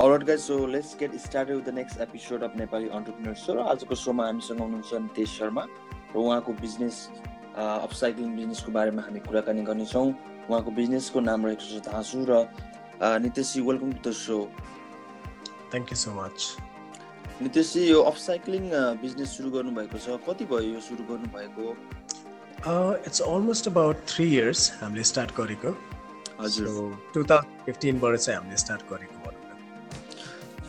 Alright guys so let's get started with the next episode of Nepali entrepreneur so र आजको सोमा हामीसँग हुनुहुन्छ नितेश शर्मा र उहाँको बिजनेस अपसाइक्लिङ बिजनेसको बारेमा हामी कुराकानी गर्नेछौँ। उहाँको बिजनेसको नाम रहेको छ धाँसु र Niteshji welcome to the show thank you so much Niteshji यो अपसाइक्लिङ बिजनेस सुरु गर्नुभएको छ। कति भयो यो सुरु गर्नुभएको? It's almost about three years हामीले स्टार्ट गरेको। हजुर। टु थाउजन्ड फिफ्टिनबाट चाहिँ हामीले स्टार्ट गरेको।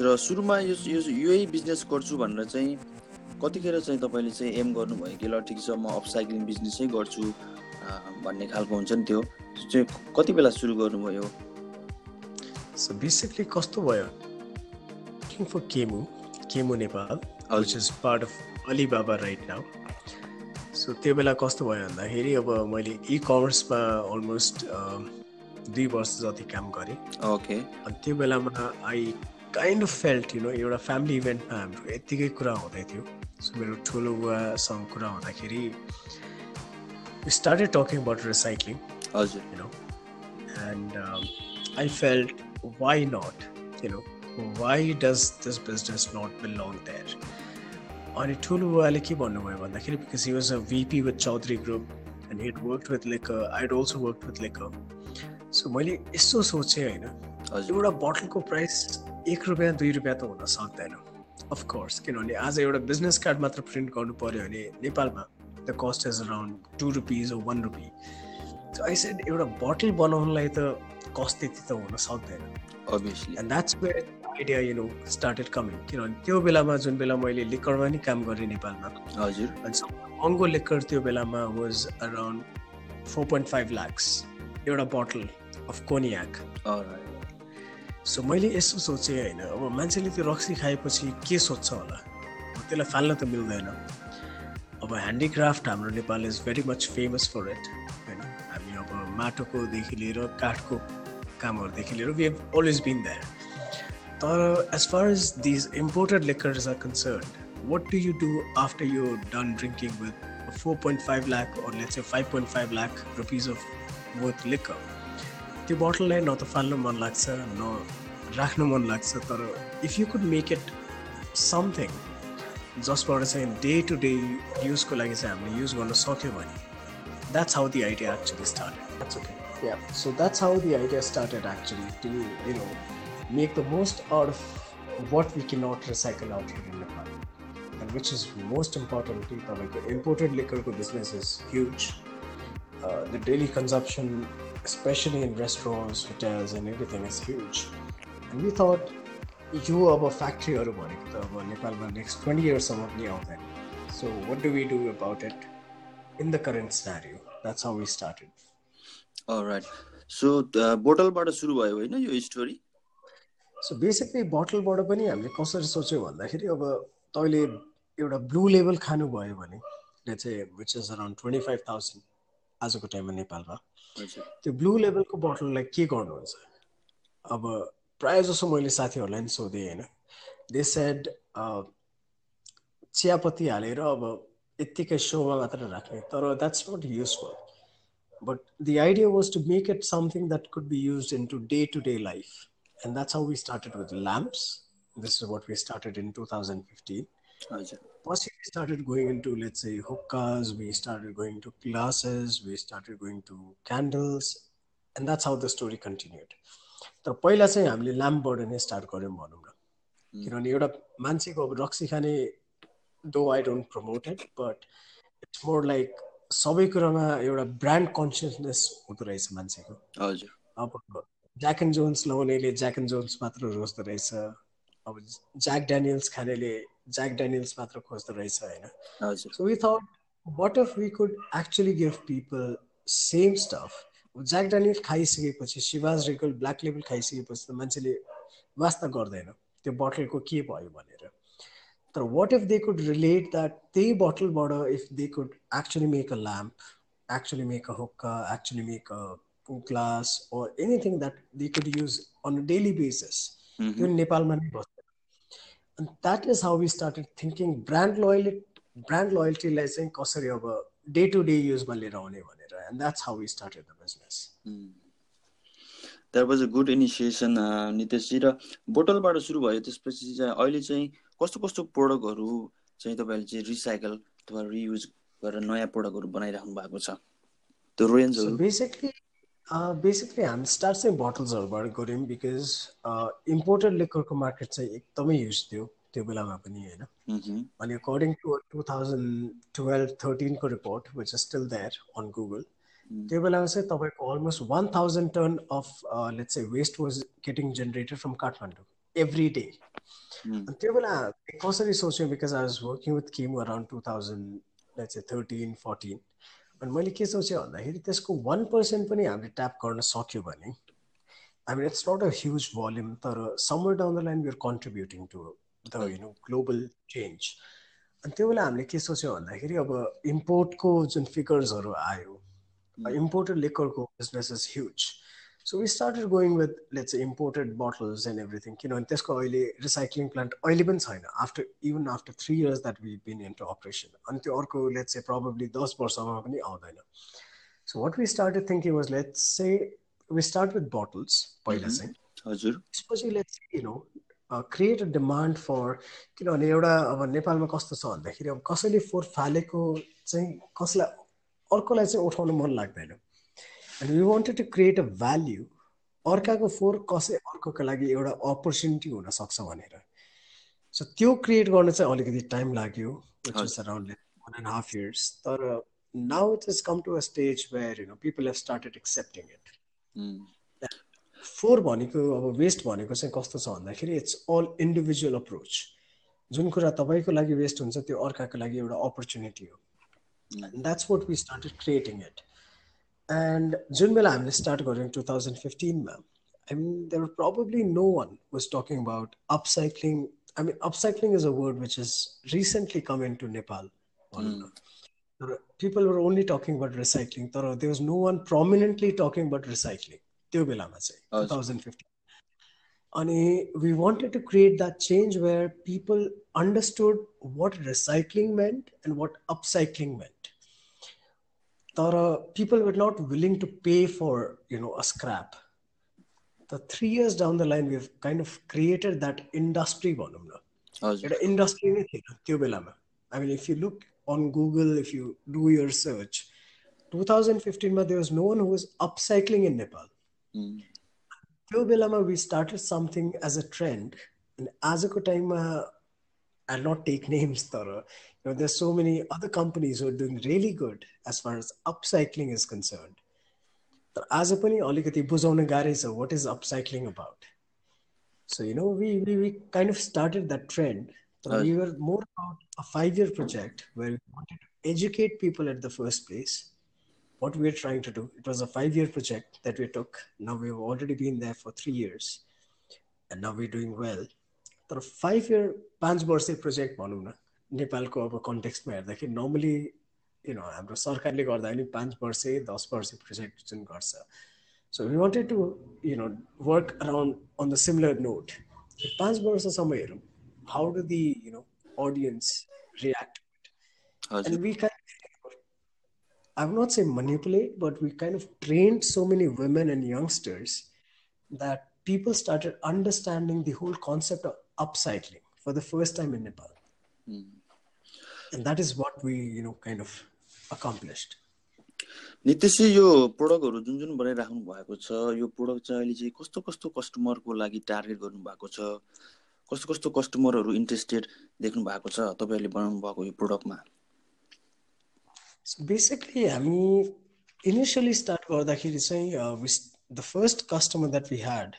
र सुरुमा यो यही बिजनेस गर्छु भनेर चाहिँ कतिखेर चाहिँ तपाईँले चाहिँ एम गर्नुभयो कि ल ठिक छ म अपसाइक्लिङ बिजनेसै गर्छु भन्ने खालको हुन्छ नि त्यो। चाहिँ कति बेला सुरु गर्नुभयो? सो बेसिकली कस्तो भयो? For Kaymu Kaymu Nepal which is part of Alibaba right now so त्यो बेला कस्तो भयो भन्दाखेरि अब मैले इ कमर्समा अलमोस्ट दुई वर्ष जति काम गरेँ। ओके अनि त्यो बेलामा I kind of felt you know एउटा फ्यामिली इभेन्टमा हाम्रो यत्तिकै कुरा हुँदै थियो सो मेरो ठुलो बुवासँग कुरा हुँदाखेरि स्टार्टेड टकिङ अबाउट रिसाइक्लिङ हजुर you know and I felt why not you know why does this business not belong there अनि ठुलो बुवाले के भन्नुभयो भन्दाखेरि because he was a VP with Chaudhary group and it work with like I'd also work with like so मैले यस्तो सोचेँ होइन एउटा बोटलको प्राइस एक रुपियाँ दुई रुपियाँ त हुन सक्दैन। अफकोर्स किनभने आज एउटा बिजनेस कार्ड मात्र प्रिन्ट गर्नु पऱ्यो भने नेपालमा the cost is around two rupees one rupee so I said एउटा बोटल बनाउनलाई त कस्ट त्यति त हुन सक्दैन. And that's where idea you know started coming किनभने त्यो बेलामा जुन बेला मैले लिकरमा नि काम गरेँ नेपालमा हजुर। महँगो लिकर त्यो बेलामा was around four point five lakhs एउटा बोटल अफ कोनियाक सो मैले यसो सोचेँ होइन अब मान्छेले त्यो रक्सी खाएपछि के सोध्छ होला? त्यसलाई फाल्न त मिल्दैन। अब ह्यान्डिक्राफ्ट हाम्रो Nepal is very much famous for it होइन? हामी अब माटोकोदेखि लिएर काठको कामहरूदेखि लिएर we have always been that तर as far as these imported liquors are concern what do you do after you done drinking with four point five lakh or let's say 5.5 lakh rupees of worth liquor? त्यो बोटललाई न त फाल्नु मन लाग्छ न राख्नु मन लाग्छ तर if you could make it something जसबाट चाहिँ डे टु डे युजको लागि चाहिँ हामीले युज गर्न सक्यो भने that's how the idea actually started that's okay yeah so that's how the idea started actually to you know make the most out of what we can not recycle out in Nepal and which is most importantly तपाईँको imported लिकरको business is huge the daily consumption especially in restaurants, hotels, and everything is huge. And we thought, you अब फ्याक्ट्रीहरू भनेको त अब नेपालमा next twenty इयर्ससम्म पनि आउँदैन so what do we do about it in the current scenario that's how we started right so बोटलबाट सुरु भयो होइन यो स्टोरी सो बेसिकली बोटलबाट पनि हामीले कसरी सोच्यौँ भन्दाखेरि अब तैँले एउटा ब्लु लेभल खानुभयो भने चाहिँ which is around twenty five thousand आजको टाइममा नेपालमा त्यो ब्लु लेभलको बोटललाई के गर्नुहुन्छ अब प्रायः जसो मैले साथीहरूलाई पनि सोधेँ होइन दे सेड चियापत्ती हालेर अब यत्तिकै सोमा मात्र राख्ने तर that's not useful but the idea was to make it something that could be use in to day to day life and that's how we started with lamps this is what we started Once we started going into, let's say, hookahs, we started going to glasses, we started going to candles, and that's how the story continued. तर पहिला चाहिँ हामीले ल्याम्पबाट नै start गऱ्यौँ भनौँ न। किनभने एउटा मान्छेको अब रक्सी खाने though I don't promoted but it's more like सबै कुरामा एउटा ब्रान्ड कन्सियसनेस हुँदो रहेछ मान्छेको। हजुर। अब ज्याक एन्ड जोन्स लगाउनेले ज्याक एन्ड जोन्स मात्र रोज्दो रहेछ। अब ज्याक ड्यानियल्स खानेले ज्याक डेनियल्स मात्र खोज्दो रहेछ होइन। So we thought what if we could actually give people same stuff Jack Daniel खाइसकेपछि शिवाज रिकल ब्ल्याक लेबल खाइसकेपछि त मान्छेले वास्ता गर्दैन। त्यो बोटलको के भयो भनेर। तर what if they could relate that त्यही बोटलबाट if they could actually make a lamp actually make a hookah actually make a glass or anything that they could use on a daily basis? त्यो नेपालमा नै बस्छ। And that is how we started thinking. Brand loyalty brand loyalty like saying कसरी अब day to day युजमा लिएर आउने भनेर and that's how we started the business that was a good initiation Niteshji र बोटलबाट सुरु भयो त्यसपछि चाहिँ अहिले चाहिँ कस्तो कस्तो प्रोडक्टहरू चाहिँ तपाईँहरूले चाहिँ रिसाइकल अथवा रियुज गरेर नयाँ प्रोडक्टहरू बनाइराख्नु भएको छ? त्यो रेन्जहरू बेसिकली बेसिकली हामी स्टार्ट चाहिँ बोटल्सहरूबाट गऱ्यौँ बिकज इम्पोर्टेड लेकरको मार्केट चाहिँ एकदमै युज थियो त्यो बेलामा पनि होइन अनि according to two thousand twelve थर्टिनको report which is still there on Google त्यो बेलामा चाहिँ तपाईँको almost one thousand ton of let's चाहिँ waste was getting generated from Kathmandu every day त्यो बेला कसरी सोच्यौँ because I was working with Kaymu around two thousand let's चाहिँ thirteen fourteen अनि मैले के सोचेँ भन्दाखेरि त्यसको वान पर्सेन्ट पनि हामीले ट्याप गर्न सक्यो भने I mean it's not a huge volume तर somewhere down the line we are contributing to the you know global change अनि त्यो बेला हामीले के सोच्यौँ भन्दाखेरि अब इम्पोर्टको जुन फिगर्सहरू आयो imported लिकरको business is huge so we started going with let's imported bottles and everything किनभने त्यसको अहिले रिसाइक्लिङ प्लान्ट अहिले पनि छैन after even after three years that we been into operation अनि त्यो अर्को लेट्स चाहिँ प्रब्लली दस वर्षमा पनि आउँदैन so what we started thinking was let's say we start with bottles पहिला चाहिँ हजुर त्यसपछि let's you know create a demand for किनभने एउटा अब नेपालमा कस्तो छ भन्दाखेरि अब कसैले फोहोर फालेको चाहिँ कसैलाई अर्कोलाई चाहिँ उठाउनु मन लाग्दैन and we wanted to create a value अर्काको फोर कसै अर्कोको लागि एउटा अपर्च्युनिटी हुनसक्छ भनेर सो त्यो क्रिएट गर्न चाहिँ अलिकति टाइम लाग्यो around one and half years तर now it is come to a stage where you know people have started accepting it for भनेको अब वेस्ट भनेको चाहिँ कस्तो छ भन्दाखेरि इट्स अल इन्डिभिजुअल अप्रोच जुन कुरा तपाईँको लागि वेस्ट हुन्छ त्यो अर्काको लागि एउटा अपर्च्युनिटी हो that's what we started creating it And जुन बेला हामीले स्टार्ट गऱ्यौँ two thousand फिफ्टिनमा I mean, there were probably no one was talking about upcycling. I mean, upcycling is a word which has recently come into Nepal. Mm. People were only talking about recycling. There was no one prominently talking about recycling. त्यो बेलामा चाहिँ 2015 अनि we wanted to create that change where people understood what recycling meant and what upcycling meant तर people the people were not willing to pay for you know a scrap. The three years down the line we've kind of created that industry volume oh, industry i mean if you look on google if you do your search 2015 there was no one who was upcycling in nepal. Mm. we started something as a trend. And as a time uh, i'll not take names not take names तर know, there's so many other companies who are doing really good as far as upcycling is concerned. तर आज पनि अलिकति बुझाउन गाह्रै छ what is upcycling about so you know we we we kind of started that trend तर we were more about a five year project where we wanted to educate people at the first place what we're trying to do. It was a five year project that we took. Now we've already been there for three years and now we're doing well. तर five year पाँच वर्षे project भनौँ न नेपालको अब कन्टेक्स्टमा हेर्दाखेरि normally you know हाम्रो सरकारले गर्दा पनि पाँच वर्ष दस वर्ष प्रोजेक्ट जुन गर्छ so we wanted to you know work around on the similar note पाँच वर्षसम्म हेरौँ how do the you know audience react and we kind I would not say manipulate, but we kind of trained so many women and youngsters that people started understanding the whole concept of upcycling for the first time in Nepal. Mm. And that is what we you know kind of accomplished. Niteshji यो प्रोडक्टहरू जुन जुन बनाइराख्नु भएको छ यो product चाहिँ अहिले चाहिँ कस्तो कस्तो कस्टमरको लागि टार्गेट गर्नु भएको छ? कस्तो कस्तो कस्टमरहरू इन्ट्रेस्टेड देख्नु भएको छ तपाईँहरूले बनाउनु भएको यो प्रोडक्टमा बेसिकली हामी इनिसियली स्टार्ट गर्दाखेरि चाहिँ the first customer that we had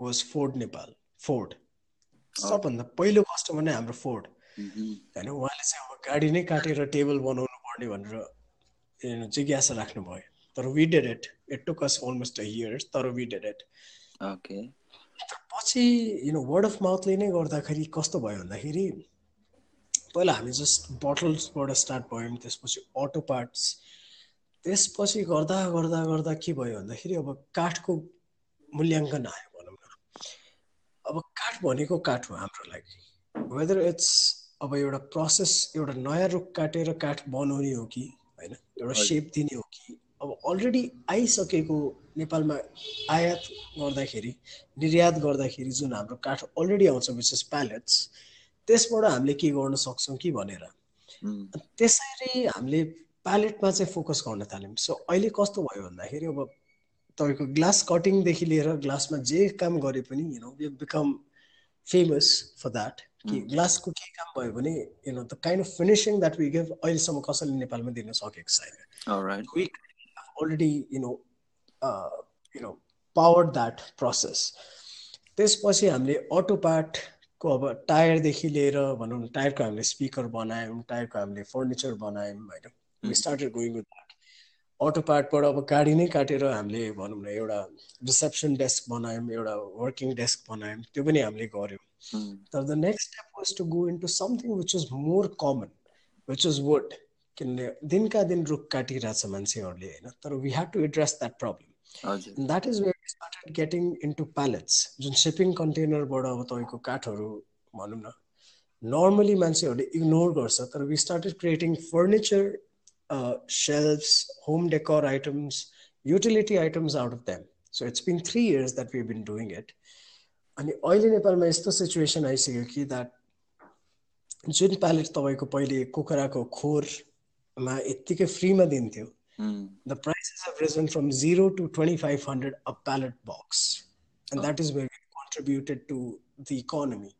was Ford Nepal Ford सबभन्दा पहिलो कस्टमर नै हाम्रो फोर्ड होइन उहाँले चाहिँ अब गाडी नै काटेर टेबल बनाउनु पर्ने भनेर जिज्ञासा राख्नुभयो। तर we did it it took us almost a years तर वी डेड इट ओके पछि यु नो वर्ड अफ माउथले नै गर्दाखेरि कस्तो भयो भन्दाखेरि पहिला हामी जस्ट बोटल्सबाट स्टार्ट भयौँ त्यसपछि अटो पार्ट्स त्यसपछि गर्दा गर्दा गर्दा के भयो भन्दाखेरि अब काठको मूल्याङ्कन आयो भनौँ न। अब काठ भनेको काठ हो हाम्रो लागि। वेदर इट्स अब एउटा प्रोसेस एउटा नयाँ रुख काटेर काठ बनाउने हो कि होइन? एउटा सेप दिने हो कि अब अलरेडी आइसकेको नेपालमा आयात गर्दाखेरि निर्यात गर्दाखेरि जुन हाम्रो काठ अलरेडी आउँछ विशेष प्यालेट्स त्यसबाट हामीले के गर्न सक्छौँ कि भनेर? त्यसरी हामीले प्यालेटमा चाहिँ फोकस गर्न थाल्यौँ। सो अहिले कस्तो भयो भन्दाखेरि अब तपाईँको ग्लास कटिङदेखि लिएर ग्लासमा जे काम गरे पनि you know become famous for that कि ग्लासको के काम भयो भने you know the kind of finishing that we give अहिलेसम्म कसैले नेपालमा दिन सकेको छैन। Already you know you know power that process त्यसपछि हामीले अटो पार्टको अब टायरदेखि लिएर भनौँ न टायरको हामीले स्पिकर बनायौँ टायरको हामीले फर्निचर बनायौँ होइन। स्टार्टेड गोइङ विथ अटो पार्टबाट अब गाडी नै काटेर हामीले भनौँ न एउटा रिसेप्सन डेस्क बनायौँ एउटा वर्किङ डेस्क बनायौँ त्यो पनि हामीले गऱ्यौँ। तर the next step was to go into something which is more common which is wood किनभने दिनका दिन रुख काटिरहेछ मान्छेहरूले होइन? तर we have to address that problem that is where started getting into pallets जुन सिपिङ कन्टेनरबाट अब तपाईँको काठहरू भनौँ न नर्मली मान्छेहरूले इग्नोर गर्छ तर we started creating furniture Shelves home decor items utility items out of them so it's been three years that we been doing it अनि अहिले नेपालमा यस्तो सिचुएसन आइसक्यो कि द्याट जुन प्यालेट तपाईँको पहिले कुखुराको खोरमा यत्तिकै फ्रीमा दिन्थ्यो Mm. The prices have risen from zero to 2500 a pallet box. And oh. that is where we contributed to the economy.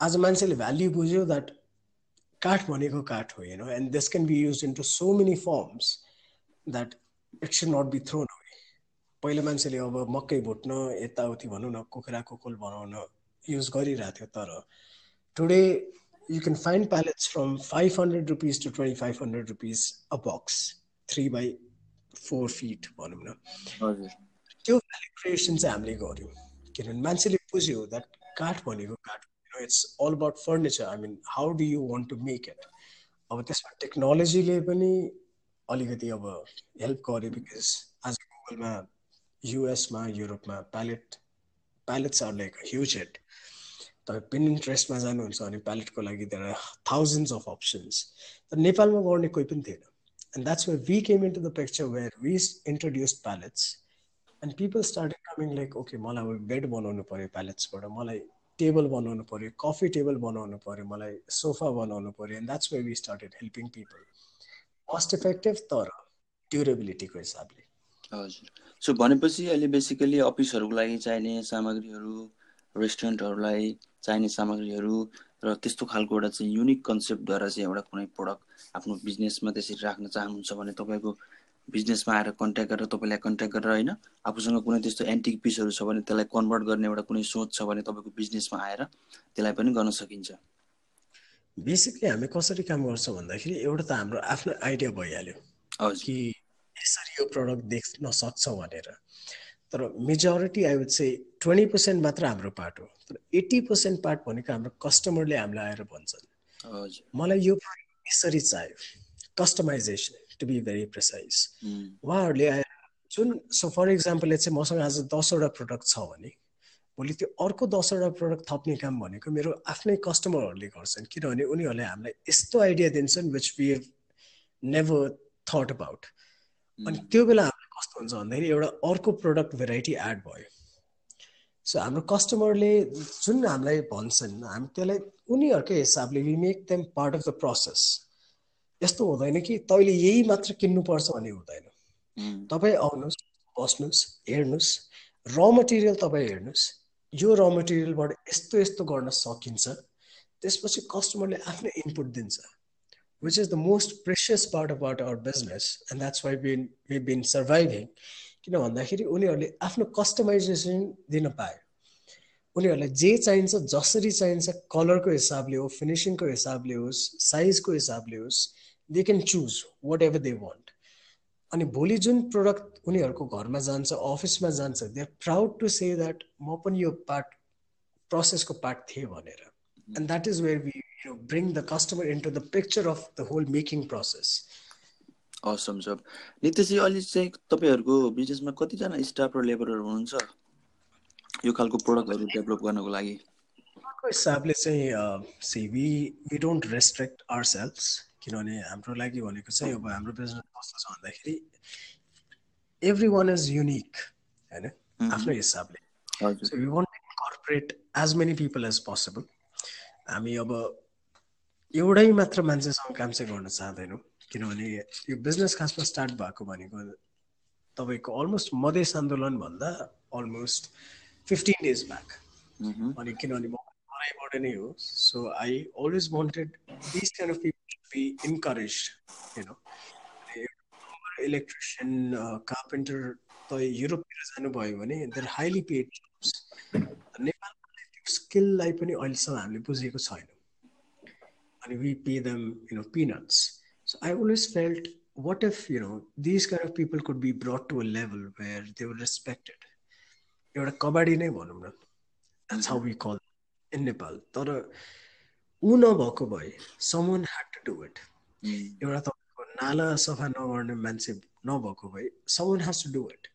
As a मान्छेले भ्याल्यु बुझ्यो द्याट काठ भनेको काठ हो know and this can be used into so many forms that it should not be thrown away पहिला मान्छेले अब मकै भुट्न यताउति भनौँ न कुखुराको खोल बनाउन युज गरिरहेको थियो तर today you can find pallets from 500 rupees to 2500 rupees a box three by four feet भनौँ न त्यो क्रिएसन चाहिँ हामीले गऱ्यौँ किनभने मान्छेले बुझ्यो द्याट काठ भनेको काठ It's all about furniture I mean how do you want to make it अब त्यसमा टेक्नोलोजीले पनि अलिकति अब हेल्प गर्यो बिकज आज गुगलमा युएसमा युरोपमा pallet pallets are like huge head तपाईँ पिन इन्ट्रेस्टमा जानुहुन्छ भने प्यालेटको लागि त्यहाँ थाउजन्ड्स अफ अप्सन्स तर नेपालमा गर्ने कोही पनि थिएन And that's where we came into the picture where we introduced pallets. And people started coming like, okay, मलाई अब बेड बनाउनु पऱ्यो प्यालेट्सबाट मलाई टेबल बनाउनु पऱ्यो कफी टेबल बनाउनु पऱ्यो मलाई सोफा बनाउनु पऱ्यो and that's way we started helping people cost effective तर ड्युरेबिलिटीको हिसाबले। हजुर। सो भनेपछि अहिले बेसिकली अफिसहरूको लागि चाहिने सामग्रीहरू रेस्टुरेन्टहरूलाई चाहिने सामग्रीहरू र त्यस्तो खालको एउटा चाहिँ युनिक कन्सेप्टद्वारा चाहिँ एउटा कुनै प्रडक्ट आफ्नो बिजनेसमा त्यसरी राख्न चाहनुहुन्छ भने तपाईँको बिजनेसमा आएर कन्ट्याक्ट गरेर तपाईँलाई कन्ट्याक्ट गरेर होइन आफूसँग कुनै त्यस्तो एन्टिक पिसहरू छ भने त्यसलाई कन्भर्ट गर्ने एउटा कुनै सोच छ भने तपाईँको बिजनेसमा आएर त्यसलाई पनि गर्न सकिन्छ। बेसिकली हामी कसरी काम गर्छौँ भन्दाखेरि एउटा त हाम्रो आफ्नो आइडिया भइहाल्यो कि यसरी यो प्रडक्ट देख्न सक्छौँ भनेर। तर majority I would say twenty percent मात्र हाम्रो पार्ट हो। तर एट्टी पर्सेन्ट पार्ट भनेको हाम्रो कस्टमरले हामीलाई आएर भन्छन्। मलाई यो यसरी चाहियो। Customization to be very precise उहाँहरूले आएर जुन सो फर इक्जाम्पलले चाहिँ मसँग आज दसवटा प्रडक्ट छ भने भोलि त्यो अर्को दसवटा प्रडक्ट थप्ने काम भनेको मेरो आफ्नै कस्टमरहरूले गर्छन्। किनभने उनीहरूले हामीलाई यस्तो आइडिया दिन्छन् which we have never thought about अनि त्यो बेला कस्तो हुन्छ भन्दाखेरि एउटा अर्को प्रडक्ट भेराइटी एड भयो। सो हाम्रो कस्टमरले जुन हामीलाई भन्छन् हामी त्यसलाई उनीहरूकै हिसाबले we make them part of the process यस्तो हुँदैन कि तैँले यही मात्र किन्नुपर्छ भन्ने हुँदैन। तपाईँ आउनुहोस् बस्नुहोस् हेर्नुहोस् र मटेरियल तपाईँ हेर्नुहोस् यो र मटेरियलबाट यस्तो यस्तो गर्न सकिन्छ। त्यसपछि कस्टमरले आफ्नो इनपुट दिन्छ which is the most precious part about our business and that's why we, we've been surviving किन भन्दाखेरि उनीहरूले आफ्नो कस्टमाइजेसन दिन पायो उनीहरूलाई जे चाहिन्छ जसरी चाहिन्छ कलरको हिसाबले हो फिनिसिङको हिसाबले होस् साइजको हिसाबले होस् they can choose whatever they want अनि भोलि जुन प्रडक्ट उनीहरूको घरमा जान्छ अफिसमा जान्छ they are proud to say that म पनि यो पार्ट प्रोसेसको पार्ट थिएँ भनेर. And that is where we you know bring the customer into the picture of the whole making process. असम सब नित्यजी अहिले चाहिँ तपाईँहरूको बिजनेसमा कतिजना स्टाफ र लेबरहरू हुनुहुन्छ? यो खालको प्रडक्टहरू डेभलप गर्नको लागि। हिसाबले चाहिँ see we we don't restrict ourself किनभने हाम्रो लागि भनेको चाहिँ अब हाम्रो बिजनेस कस्तो छ भन्दाखेरि एभ्री वान इज युनिक होइन आफ्नो हिसाबले। So we want incorporate as many people as possible हामी अब एउटै मात्र मान्छेसँग काम चाहिँ गर्न चाहँदैनौँ। किनभने यो बिजनेस खासमा स्टार्ट भएको भनेको तपाईँको अलमोस्ट मधेस आन्दोलन भन्दा अलमोस्ट फिफ्टिन डेज ब्याक अनि किनभने म पढाइबाट नै हो so I always wanted this kind of people be encourage no electrician carpenter त युरोपतिर जानुभयो भने देयर हाइली पेड नेपालमा त्यो स्किललाई पनि अहिलेसम्म हामीले बुझेको छैन and we pay them, you know, peanuts. So I always felt, what if, you know, these kind of people could be brought to a level where they were respected. एउटा कबाडी नै भनौँ न that's how we call in Nepal तर ऊ नभएको भए someone had to do it एउटा तपाईँको नाला सफा नगर्ने मान्छे नभएको भए someone has to do it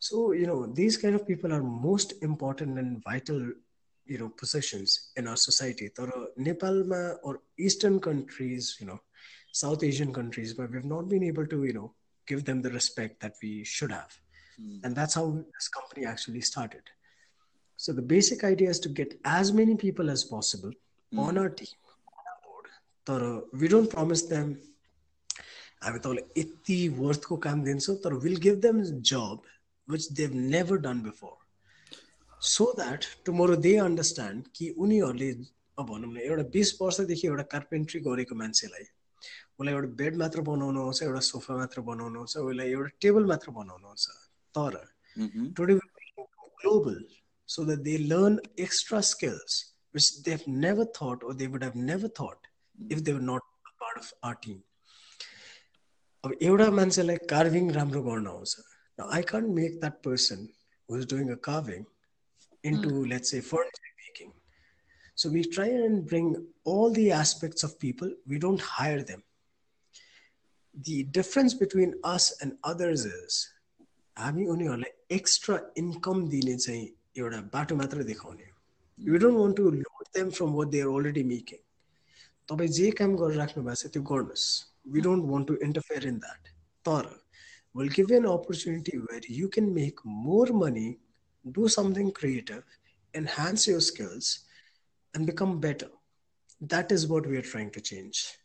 so you know these kind of people are most important and vital you know possessions in our society तर नेपालमा or eastern countries you know south asian countries but we've not been able to you know give them the respect that we should have mm. and that's how this company actually started so the basic idea is to get as many people as possible mm. on our team. On our board तर we don't promise them हामी तपाईँलाई यति वर्थको काम दिन्छौँ तर will give them job which they've never done before so that tomorrow they understand कि उनीहरूले अब भनौँ न एउटा बिस वर्षदेखि एउटा कार्पेन्ट्री गरेको मान्छेलाई उसलाई एउटा बेड मात्र बनाउनु आउँछ एउटा सोफा मात्र बनाउनु आउँछ उसलाई एउटा टेबल मात्र बनाउनु आउँछ तर today global So that they learn extra skills which they have never thought or they would have never thought if they were not part of our team अब एउटा मान्छेलाई कार्भिङ राम्रो गर्न आउँछ I can't make that person who is doing a carving into mm. let's say furniture making so we try and bring all the aspects of people we don't hire them the difference between us and others is हामी उनीहरूलाई extra income दिने चाहिँ एउटा बाटो मात्र देखाउने you don't want to load them from what they are already making तपाईँ जे काम गरिराख्नु भएको छ त्यो गर्नुहोस् we don't want to interfere in that तर will give an opportunity where you can make more money do something creative, enhance your skills, and become better. That is what we are trying to change.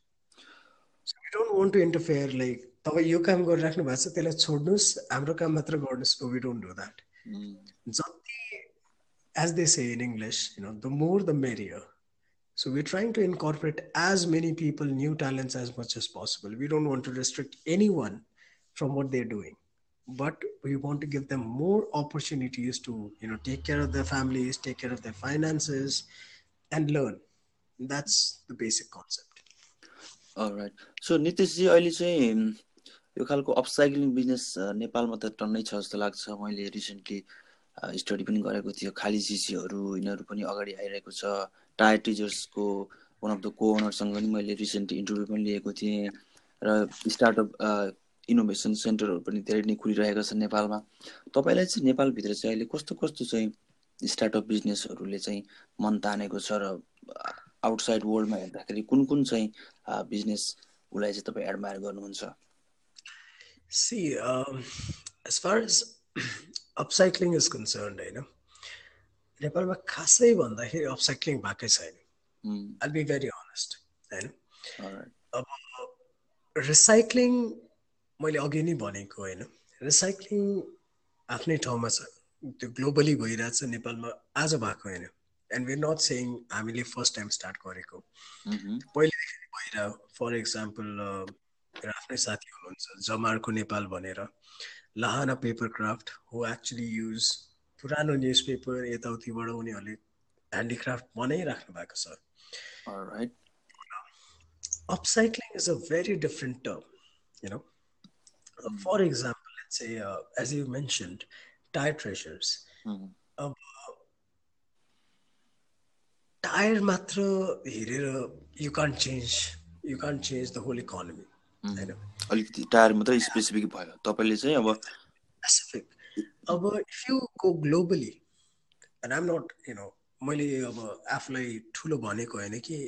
So we don't want to interfere like तपाईँ यो काम गरिराख्नु भएको छ त्यसलाई छोड्नुहोस् हाम्रो काम मात्र गर्नुहोस् वी डोन्ट डु द्याट जति As they say in English you know the more the merrier So we're trying to incorporate as many people, new talents as much as possible. We don't want to restrict anyone from what they're doing but we want to give them more opportunities to you know take care of their families take care of their finances and learn that's the basic concept alright so Nitishji अहिले चाहिँ यो खालको upcycling business नेपालमा त टन्नै छ जस्तो लाग्छ मैले रिसेन्टली स्टडी पनि गरेको थियो। खाली सिसीहरू यिनीहरू पनि अगाडि आइरहेको छ। टायर टिजर्सको वान अफ द को ओनरसँग पनि मैले रिसेन्टली इन्टरभ्यू पनि लिएको थिएँ र स्टार्टअप इनोभेसन सेन्टरहरू पनि धेरै नै खुलिरहेका छन् नेपालमा। तपाईँलाई चाहिँ नेपालभित्र चाहिँ अहिले कस्तो कस्तो चाहिँ स्टार्टअप बिजनेसहरूले चाहिँ मन तानेको छ र आउटसाइड वर्ल्डमा हेर्दाखेरि कुन कुन चाहिँ बिजनेस उसलाई चाहिँ तपाईँ एडमायर गर्नुहुन्छ? See as far as upcycling is concern होइन नेपालमा खासै भन्दाखेरि अपसाइक्लिङ भएकै छैन आई बी भेरी अनेस्ट होइन अब रिसाइक्लिङ मैले अघि नै भनेको होइन रिसाइक्लिङ आफ्नै ठाउँमा छ त्यो ग्लोबली भइरहेछ नेपालमा आज भएको होइन एन्ड वेयर नट सेङ हामीले फर्स्ट टाइम स्टार्ट गरेको पहिलेदेखि भइरह फर इक्जाम्पल मेरो आफ्नै साथी हुनुहुन्छ जमारको नेपाल भनेर। लहाना पेपर क्राफ्ट हो एक्चुली युज पुरानो न्युज पेपर यताउतिबाट उनीहरूले ह्यान्डिक्राफ्ट बनाइराख्नु भएको छ। Upcycling is a very different term you know uh, as you mentioned, tire treasures. Mm-hmm. अब टायर मात्र हेरेर you can't change you can't change the whole economy होइन अलिकति टायर मात्रै स्पेसिफिक भयो तपाईँले चाहिँ अब स्पेसिफिक अब if you go globally and I'm not you know मैले अब आफूलाई ठुलो भनेको होइन कि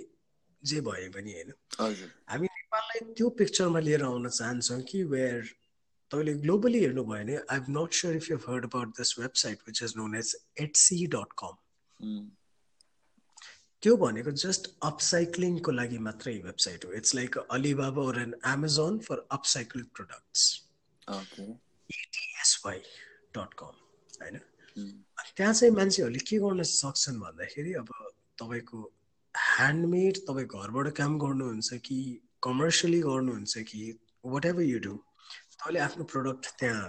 जे भए पनि होइन। हामी नेपाललाई त्यो पिक्चरमा लिएर आउन चाहन्छौँ कि वेयर तपाईँले ग्लोबली हेर्नुभयो भने I am not sure if you heard about this website which is known as Etsy dot com त्यो भनेको जस्ट अपसाइक्लिङको लागि मात्रै वेबसाइट हो. It's like Alibaba or an Amazon for upcycling products ETSY dot com होइन? त्यहाँ चाहिँ मान्छेहरूले के गर्न सक्छन् भन्दाखेरि अब तपाईँको ह्यान्डमेड तपाईँ घरबाट काम गर्नुहुन्छ कि कमर्सियली गर्नुहुन्छ कि वाट एभर यु डु तपाईँले आफ्नो प्रडक्ट त्यहाँ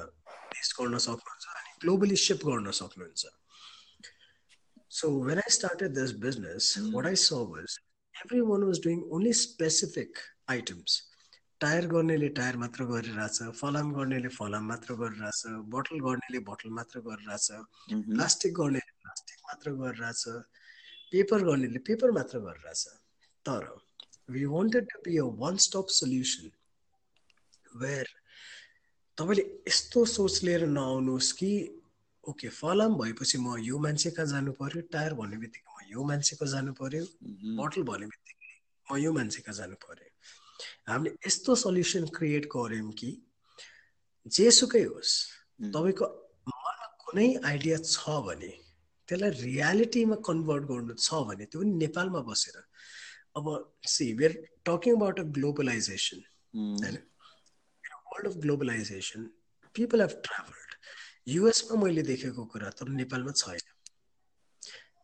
टेस्ट गर्न सक्नुहुन्छ अनि ग्लोबली सिप गर्न सक्नुहुन्छ। so when I started this business what I saw was everyone was doing only specific items tyre गर्नेले टायर मात्र गरिरहेछ फलाम गर्नेले फलाम मात्र गरिरहेछ बोटल गर्नेले बोटल मात्र गरिरहेछ प्लास्टिक गर्नेले प्लास्टिक मात्र गरिरहेछ पेपर गर्नेले पेपर मात्र गरिरहेछ तर we wanted to be a one stop solution where तपाईँले यस्तो सोच लिएर नआउनुहोस् कि ओके फलाम भएपछि म यो मान्छे कहाँ जानु पर्यो टायर भन्ने बित्तिकै म यो मान्छेको जानु पर्यो बोटल भन्ने बित्तिकै म यो मान्छे कहाँ जानु पर्यो। हामीले यस्तो सल्युसन क्रिएट गऱ्यौँ कि जेसुकै होस् तपाईँको मनमा कुनै आइडिया छ भने त्यसलाई रियालिटीमा कन्भर्ट गर्नु छ भने त्यो पनि नेपालमा बसेर। अब see where talking about a globalization होइन world of globalization people have travelled युएसमा मैले देखेको कुरा तर नेपालमा छैन।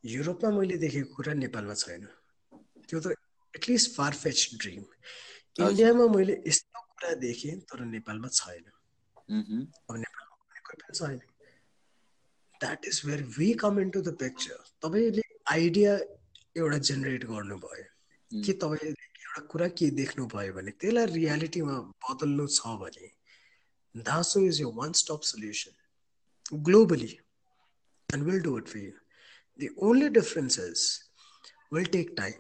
युरोपमा मैले देखेको कुरा नेपालमा छैन। त्यो त एटलिस्ट फारफेच ड्रिम इन्डियामा मैले यस्तो कुरा देखेँ तर नेपालमा छैन। अब नेपालमा कोही पनि छैन। That is where we come in to the picture तपाईँले आइडिया एउटा जेनेरेट गर्नुभयो। कि तपाईँले एउटा कुरा के देख्नुभयो भने त्यसलाई रियालिटीमा बदल्नु छ भने धासो इज यो one stop solution globally and will do it for you the only difference is will take time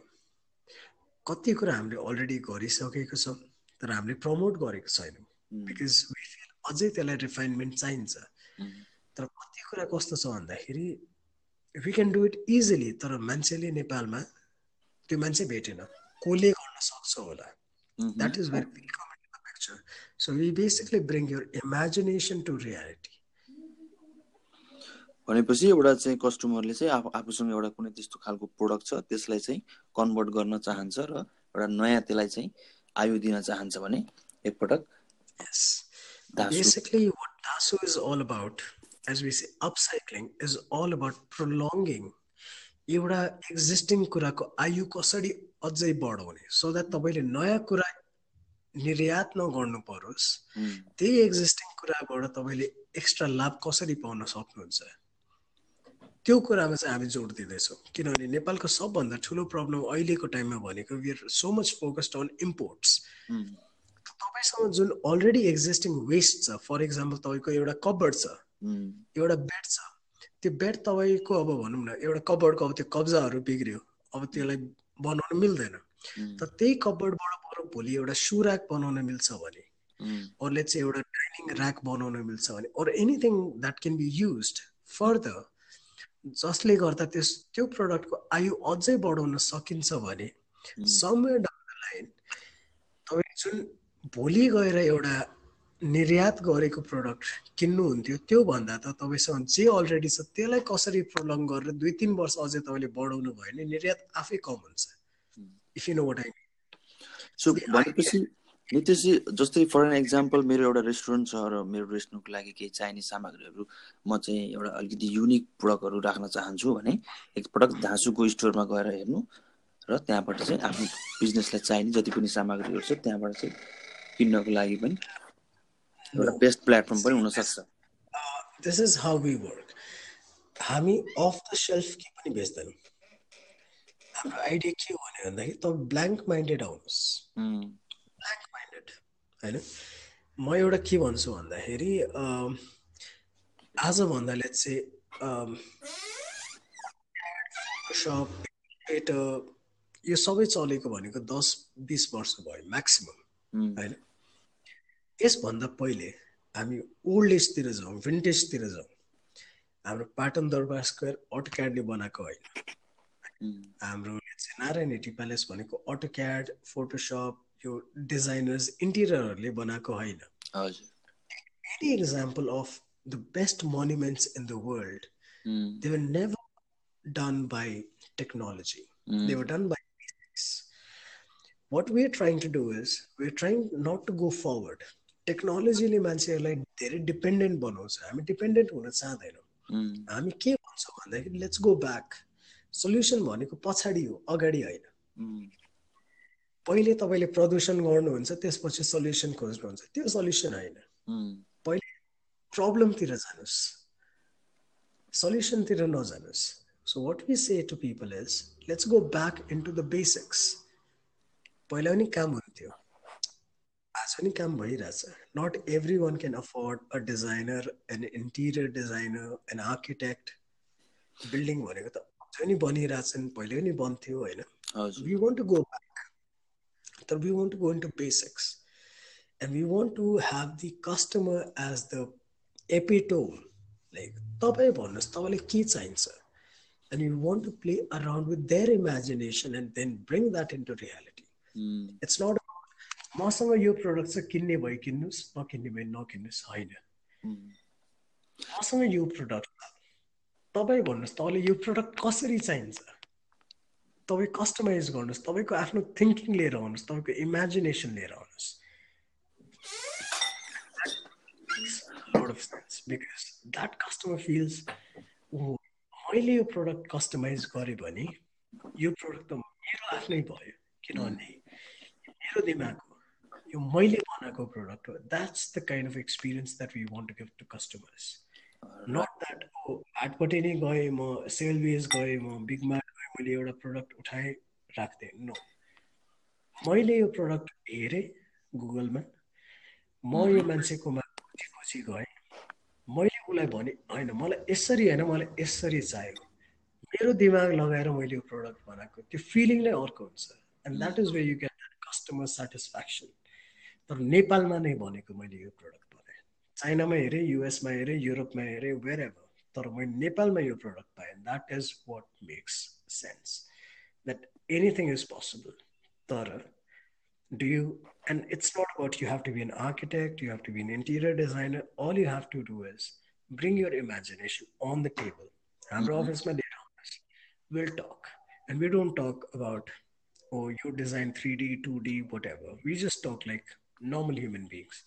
कति कुरा हामीले अलरेडी गरिसकेको छौँ तर हामीले प्रमोट गरेको छैनौँ बिकज अझै त्यसलाई रिफाइनमेन्ट चाहिन्छ तर कति कुरा कस्तो छ भन्दाखेरि we can do it easily तर मान्छेले नेपालमा त्यो मान्छे भेटेन कसले गर्न सक्छ होला that is very picture so we basically bring your imagination to reality भनेपछि एउटा चाहिँ कस्टमरले चाहिँ आफू आफूसँग एउटा कुनै त्यस्तो खालको प्रोडक्ट छ त्यसलाई चाहिँ कन्भर्ट गर्न चाहन्छ र एउटा नयाँ त्यसलाई चाहिँ आयु दिन चाहन्छ भने एकपटक। Basically, what Dasu is all about, as we say, upcycling is all about prolonging एउटा एक्जिस्टिङ कुराको आयु कसरी अझै बढाउने सो द्याट तपाईँले नयाँ कुरा निर्यात नगर्नु परोस्। त्यही एक्जिस्टिङ कुराबाट तपाईँले एक्स्ट्रा लाभ कसरी पाउन सक्नुहुन्छ? त्यो कुरामा चाहिँ हामी जोड दिँदैछौँ। किनभने नेपालको सबभन्दा ठुलो प्रब्लम अहिलेको टाइममा भनेको we are so much focused on imports तपाईँसँग जुन अलरेडी एक्जिस्टिङ वेस्ट छ फर इक्जाम्पल तपाईँको एउटा कबर्ड छ एउटा बेड छ त्यो बेड तपाईँको अब भनौँ न एउटा कबर्डको अब त्यो कब्जाहरू बिग्रियो अब त्यसलाई बनाउन मिल्दैन। तर त्यही कबर्डबाट बरु भोलि एउटा सु ऱ्याक बनाउन मिल्छ भने अरूले चाहिँ एउटा डाइनिङ ऱ्याक बनाउन मिल्छ भने or anything that can be use further जसले गर्दा त्यस त्यो प्रडक्टको आयु अझै बढाउन सकिन्छ भने समय डाउन द लाइन तपाईँ जुन भोलि गएर एउटा निर्यात गरेको प्रडक्ट किन्नुहुन्थ्यो त्योभन्दा त तपाईँसँग जे अलरेडी छ त्यसलाई कसरी प्रोलङ गरेर दुई तिन वर्ष अझै तपाईँले बढाउनु भयो भने निर्यात आफै कम हुन्छ। If you know what I saw भनेपछि नितेशजी जस्तै फर एन एक्जाम्पल मेरो एउटा रेस्टुरेन्ट छ र मेरो रेस्टुरेन्टको लागि केही चाहिने सामग्रीहरू म चाहिँ एउटा अलिकति युनिक प्रडक्टहरू राख्न चाहन्छु भने एकपटक धाँसुको स्टोरमा गएर हेर्नु र त्यहाँबाट चाहिँ आफ्नो बिजनेसलाई चाहिने जति पनि सामग्रीहरू छ त्यहाँबाट चाहिँ किन्नको लागि पनि एउटा बेस्ट प्लेटफर्म पनि हुनसक्छ। This is how we work हामी अफ द सेल्फ के पनि बेच्दैनौँ। हाम्रो आइडिया के हो भने भन्दाखेरि तपाईँ ब्ल्याङ्क माइन्डेड आउनुहोस् होइन? म एउटा के भन्छु भन्दाखेरि आजभन्दा चाहिँ सप यो सबै चलेको भनेको दस बिस वर्ष भयो म्याक्सिमम् होइन? यसभन्दा पहिले हामी ओल्ड एजतिर जाउँ भिन्टेजतिर जाउँ। हाम्रो पाटन दरबार स्क्वायर अटो क्याडले बनाएको होइन। हाम्रो नारायण हेटी प्यालेस भनेको अटो क्याड फोटोसप यो डिजाइनर्स इन्टिरियरहरूले बनाएको होइन example of the best monuments in the world, mm. they were never done by technology. Mm. They were done by basics. What we're trying to do is we're trying not to go forward. टेक्नोलोजीले मान्छेहरूलाई धेरै dependent बनाउँछ हामी dependent हुन चाहँदैनौँ हामी के भन्छौँ भन्दाखेरि लेट्स गो ब्याक सल्युसन भनेको पछाडि हो अगाडि होइन पहिले तपाईँले प्रदूषण गर्नुहुन्छ त्यसपछि सल्युसन खोज्नुहुन्छ। त्यो सल्युसन होइन। पहिले प्रब्लमतिर जानुहोस्। सल्युसनतिर नजानुहोस्। So what we say to people is let's go back in to the basics पहिला पनि काम हुन्थ्यो। आज पनि काम भइरहेछ। Not every one can afford a designer an interior designer an architect building भनेको त अझै पनि बनिरहेछन् पहिले पनि बन्थ्यो होइन? We want to go back तर we want to go into basics and we want to have the customer as the epitome like तपाईँ भन्नुहोस् तपाईँलाई के चाहिन्छ and you want to play around with their imagination and then bring that into reality mm. it's not मसँग यो product चाहिँ किन्ने भयो किन्नुहोस् नकिन्ने भयो नकिन्नुहोस् होइन मसँग यो प्रडक्ट तपाईँ भन्नुहोस् तपाईँले यो प्रडक्ट कसरी चाहिन्छ तपाईँ कस्टमाइज गर्नुहोस् तपाईँको आफ्नो थिङ्किङ लिएर आउनुहोस् तपाईँको इमेजिनेसन लिएर आउनुहोस्। That customer feels oh, मैले यो प्रडक्ट कस्टमाइज गरेँ भने यो प्रडक्ट त मेरो आफ्नै भयो किनभने मेरो दिमाग हो यो मैले बनाएको प्रडक्ट हो। That's the kind of experience that we want to give to customers not that हाटपट्टि नै गएँ म सेलवेज गएँ म बिग मार्ट गएँ मैले एउटा प्रडक्ट उठाएँ राख्थेँ। नो मैले यो प्रडक्ट हेरेँ गुगलमा म यो मान्छेकोमा खोजी खोजी गएँ। मैले उसलाई भने होइन मलाई यसरी होइन मलाई यसरी चाहियो। मेरो दिमाग लगाएर मैले यो प्रडक्ट बनाएको। त्यो फिलिङ नै अर्को हुन्छ। And that is way you get customer satisfaction तर नेपालमा नै भनेको मैले यो प्रडक्ट बनाएँ। चाइनामा हेरेँ युएसमा हेरेँ युरोपमा हेरेँ वेयर एभर तर मैले नेपालमा यो प्रडक्ट पाएँ that is what makes sense that anything is possible तर do you and it's not about you have to be an architect you have to be an interior designer all you have to do is bring your imagination on the table हाम्रो अफिसमा लिएर we'll talk and we don't talk about oh you design 3d 2d whatever we just talk like normal human beings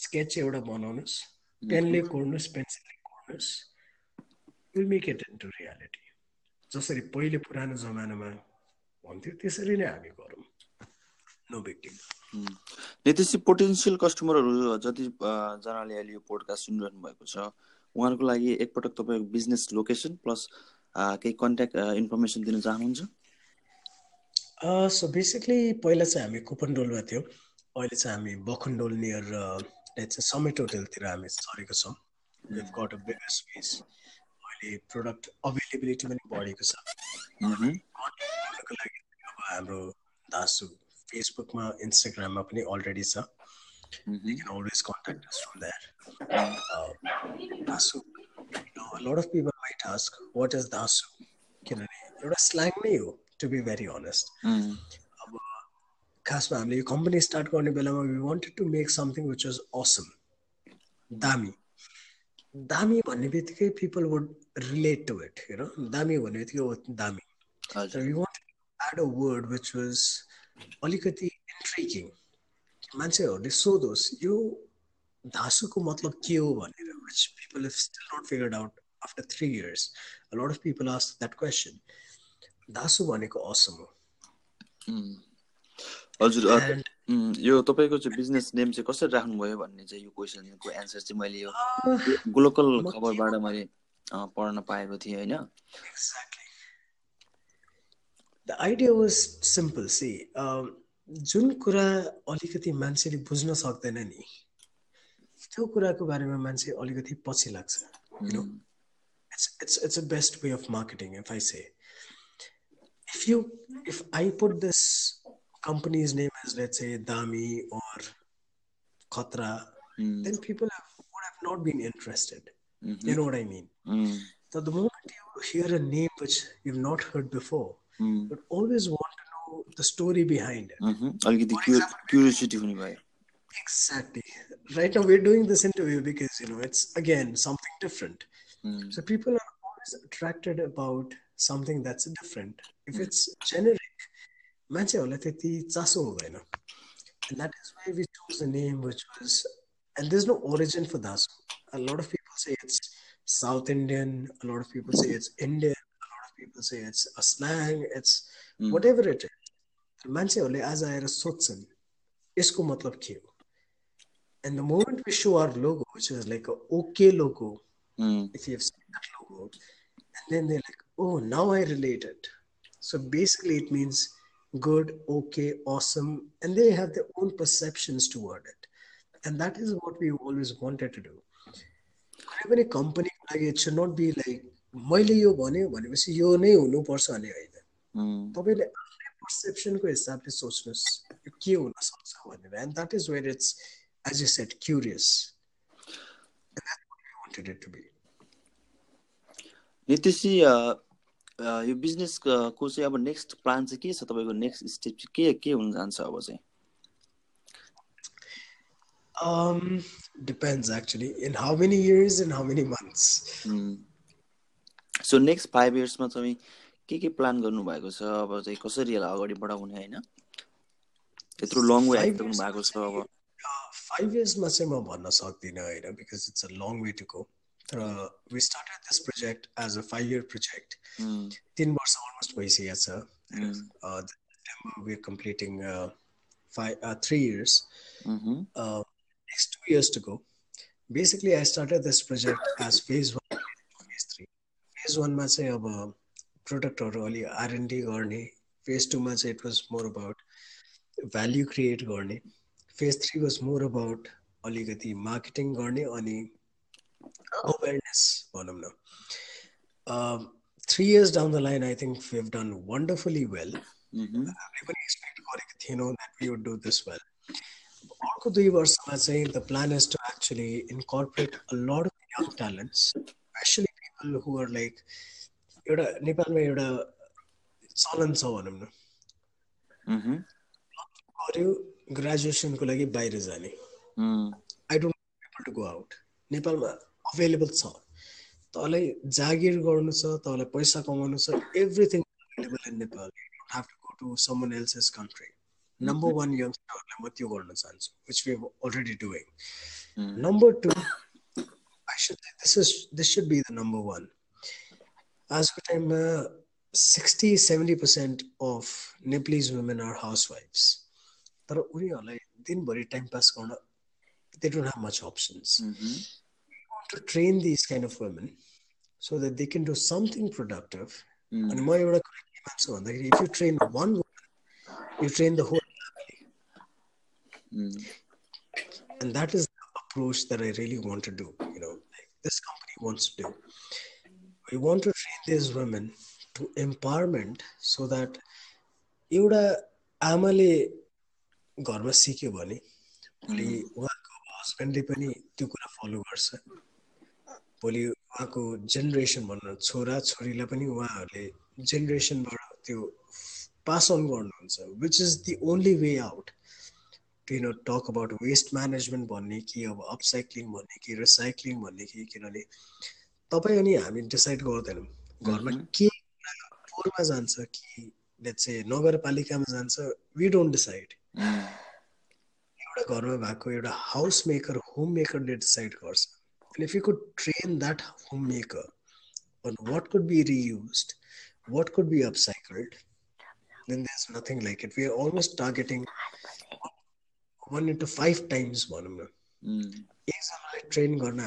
sketch एउटा बनाउनुहोस् पेनले कोर्नुहोस् पेन्सिलले कोर्नुहोस् will make it into reality जसरी पहिले पुरानो जमानामा भन्थ्यो त्यसरी नै हामी गरौँ। नो बिग नितेशजी पोटेन्सियल कस्टमरहरू जति जनाले अहिले यो पोडकास्ट सुनिरहनु भएको छ उहाँहरूको लागि एकपटक तपाईँको बिजनेस लोकेसन प्लस केही कन्ट्याक्ट इन्फर्मेसन दिन चाहनुहुन्छ? सो बेसिकली पहिला चाहिँ हामी कुपनडोलमा थियौँ। अहिले चाहिँ हामी बखनडोल नियर समेट होटेलतिर हामी सरेको छौँ। गट अ बिगर स्पेस अहिले प्रोडक्ट अभाइलेबिलिटी पनि बढेको छ लागि अब हाम्रो दासु फेसबुकमा इन्स्टाग्राममा पनि अलरेडी छ you can always contact us from that Dasu lot of people might ask what is Dasu किनभने एउटा स्ल्याङ नै हो टु बी भेरी अनेस्ट अब खासमा हामीले यो कम्पनी स्टार्ट गर्ने बेलामा we wanted to make something which was awesome दामी दामी भन्ने बित्तिकै people would relate to it होइन दामी भन्ने बित्तिकै दामी। Wanted a word which was अलिकति इन्ट्रिकिङ मान्छेहरूले सोधोस् यो धासुको मतलब के हो भनेर which people if still not figured out after three years lot of people ask that question Dhasu भनेको असम हो। हजुर यो तपाईँको चाहिँ बिजनेस नेम चाहिँ कसरी राख्नुभयो भन्ने चाहिँ यो क्वेसनको एन्सर चाहिँ मैले यो ग्लोकल खबरबाट मैले पढ्न पाएको थिएँ होइन। The idea was simple see जुन कुरा अलिकति मान्छेले बुझ्न सक्दैन नि त्यो कुराको बारेमा मान्छे अलिकति पछि लाग्छ it's it's it's a best way of marketing if I say if you if I put this company's name is let's say Dami or Khatra, mm. then people have, would have not been interested. Mm-hmm. You know what I mean? Mm. So the moment you hear a name which you've not heard before, mm. but always want to know the story behind it. Mm-hmm. I'll get the example, curiosity. Exactly. right now we're doing this interview because you know it's again something different. Mm. So people are always attracted about something that's different. If mm. it's generic, मान्छेहरूलाई त्यति चासो हुँदैन and that is why we chose the name which was and there's no origin for dasu a lot of people say it's south indian a lot of people say it's indian a lot of people say it's a slang it's mm. whatever it is मान्छेहरूले आज आएर सोध्छन् यसको मतलब के हो and the moment we show our logo which is like a okay logo mm. if you have seen that logo and then they're like oh now i relate it so basically it means good okay awesome and they have their own perceptions toward it and that is what we always wanted to do कुनै पनि कम्पनीको लागि it should not be like मैले यो भन्यो भनेपछि यो नै हुनुपर्छ भन्ने होइन तपाईँले आफ्नै पर्सेप्सनको हिसाबले सोच्नुहोस् यो के हुन सक्छ भनेर and that is where it's as you said, curious. And that's what we wanted it to be. नितिशी यो बिजनेसको चाहिँ अब नेक्स्ट प्लान चाहिँ के छ? तपाईँको नेक्स्ट स्टेप चाहिँ के के हुन जान्छ अब चाहिँ? Um, depends actually. In how many years and how many months. Mm. So next five years मा चाहिँ के के प्लान गर्नु भएको छ? अब चाहिँ कसरी यसलाई अगाडि बढाउने होइन? त्यत्रो लङ वे आइपुग्नु भएको छ अब। फाइभ इयर्समा चाहिँ म भन्न सक्दिनँ होइन? Because it's a long way to go तर we started this project as a five year project तिन वर्ष अलमोस्ट भइसकेको छ we are completing five three years next two years to go basically I started this project as phase one phase three phase वानमा चाहिँ अब प्रडक्टहरू अलि R&D गर्ने फेज टूमा चाहिँ it was more about value create गर्ने phase three was more about अलिकति marketing गर्ने अनि अवेरनेस भनौँ न three years down the line I think we have done wonderfully well हामीले पनि एक्सपेक्ट गरेको थिएनौँ that we would do this well अर्को दुई वर्षमा चाहिँ the plan is to actually incorporate a lot of young talents specially people who are like एउटा नेपालमा एउटा चलन छ भनौँ न गर्यो ग्रेजुएसनको लागि बाहिर जाने I don't people to go out नेपालमा available छ। तँलाई जागिर गर्नु छ तँलाई पैसा कमाउनु छ everything available in Nepal have to go to someone elses country number one यङ्स्टरहरूलाई म त्यो गर्न चाहन्छु which we already doing number two I should this is this should be the number one आजको टाइममा sixty seventy percent of Nepalese women are house वाइफ्स तर उनीहरूलाई दिनभरि टाइम पास गर्न they don't have much options To train this kind of women so that they can do something productive अनि म एउटा कुरा के मान्छु भन्दाखेरि if you train one woman you train the whole And that is the approach that I really want to do. You know, like this company wants to do. We want to train these women to empowerment so that एउटा आमाले घरमा सिक्यो भने भोलि उहाँको हस्बेन्डले पनि त्यो कुरा फलो गर्छ भोलि उहाँको जेनेरेसन भनौँ छोरा छोरीलाई पनि उहाँहरूले जेनेरेसनबाट त्यो पास अन गर्नुहुन्छ which is the only way out to you know talk about waste management भन्ने कि अब अपसाइक्लिङ भन्ने कि रिसाइक्लिङ भन्ने कि किनभने तपाईँ अनि हामी डिसाइड गर्दैनौँ। घरमा के फोहोरमा जान्छ कि चाहिँ नगरपालिकामा जान्छ वी डोन्ट डिसाइड एउटा घरमा भएको एउटा हाउस मेकर होम मेकरले डिसाइड गर्छ। If you could train that home maker on what could be reused, what could be upcycled, then there's nothing like it. We are almost targeting one into five times भनौँ न एकजनालाई train गर्न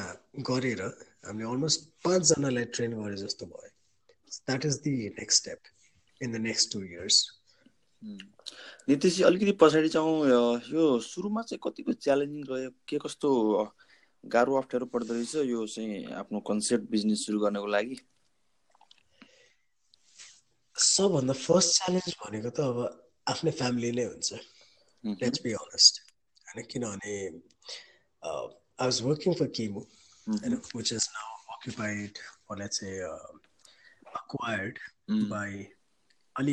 गरेर हामीले almost पाँचजनालाई train गरे जस्तो भयो that is the next step in the next two years Nitish अलिकति पछाडि जाउँ यो सुरुमा चाहिँ कतिको च्यालेन्जिङ रह्यो के कस्तो गाह्रो अप्ठ्यारो पर्दो रहेछ यो चाहिँ आफ्नो कन्सेप्ट बिजनेस सुरु गर्नको लागि। सबभन्दा फर्स्ट च्यालेन्ज भनेको त अब आफ्नै फ्यामिली नै हुन्छ। लेट्स बी अनेस्ट होइन किनभने आई वाज वर्किङ फर किमु होइन which is now acquired let's a acquired by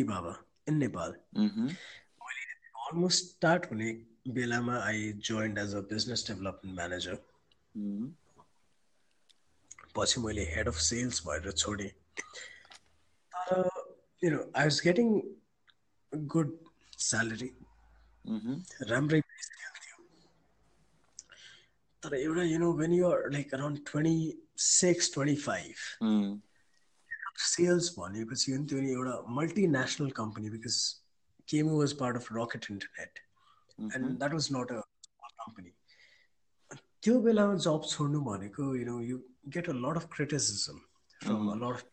बाबा इन नेपाल मैले अलमोस्ट स्टार्ट हुने बेलामा I joined as a business development manager पछि मैले हेड अफ सेल्स भएर छोडेँ तर you know I was getting good salary राम्रै तर एउटा you know when you're like around twenty six twenty five sales भनेपछि नि त्यो एउटा multinational company because Kaymu was part of Rocket Internet and that was not a company त्यो बेलामा जब छोड्नु भनेको you know you get a lot of criticism from a lot of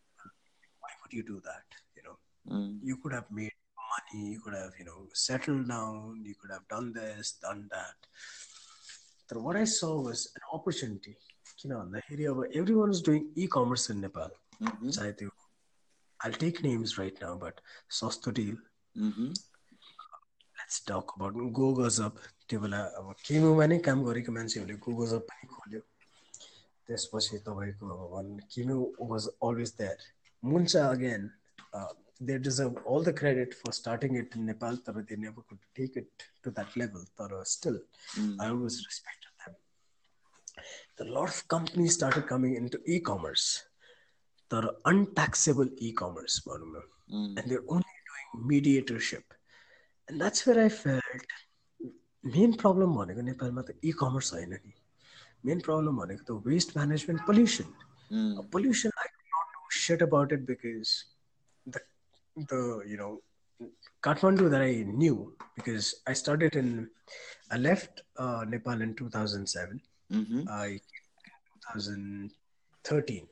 why would you do that you know mm. you could have made money you could have you know settled down you could have done this done that but what I saw was an opportunity. You know, the area where everyone is doing e-commerce in Nepal. Mm-hmm. I'll take names right now, but Sosto deal. Mm-hmm. Let's talk about Go Goes Up. त्यो बेला अब केमुमा नै काम गरेको मान्छेहरूले Google जब पनि खोल्यो त्यसपछि तपाईँको अब भन् किमु was always that मुन्चा again they deserve all the credit for starting it in Nepal, but they never could take it to that level. But still, mm. I always respected them. A lot of companies started coming into e-commerce. They're untaxable e-commerce, mm. and they're only doing mediatorship. And that's where I felt main problem भनेको नेपालमा त e commerce होइन नि main problem भनेको त waste management pollution pollution I not know set about it because the the you know Kathmandu that I knew because I started in I left uh, Nepal in 2007. Mm-hmm. I 2013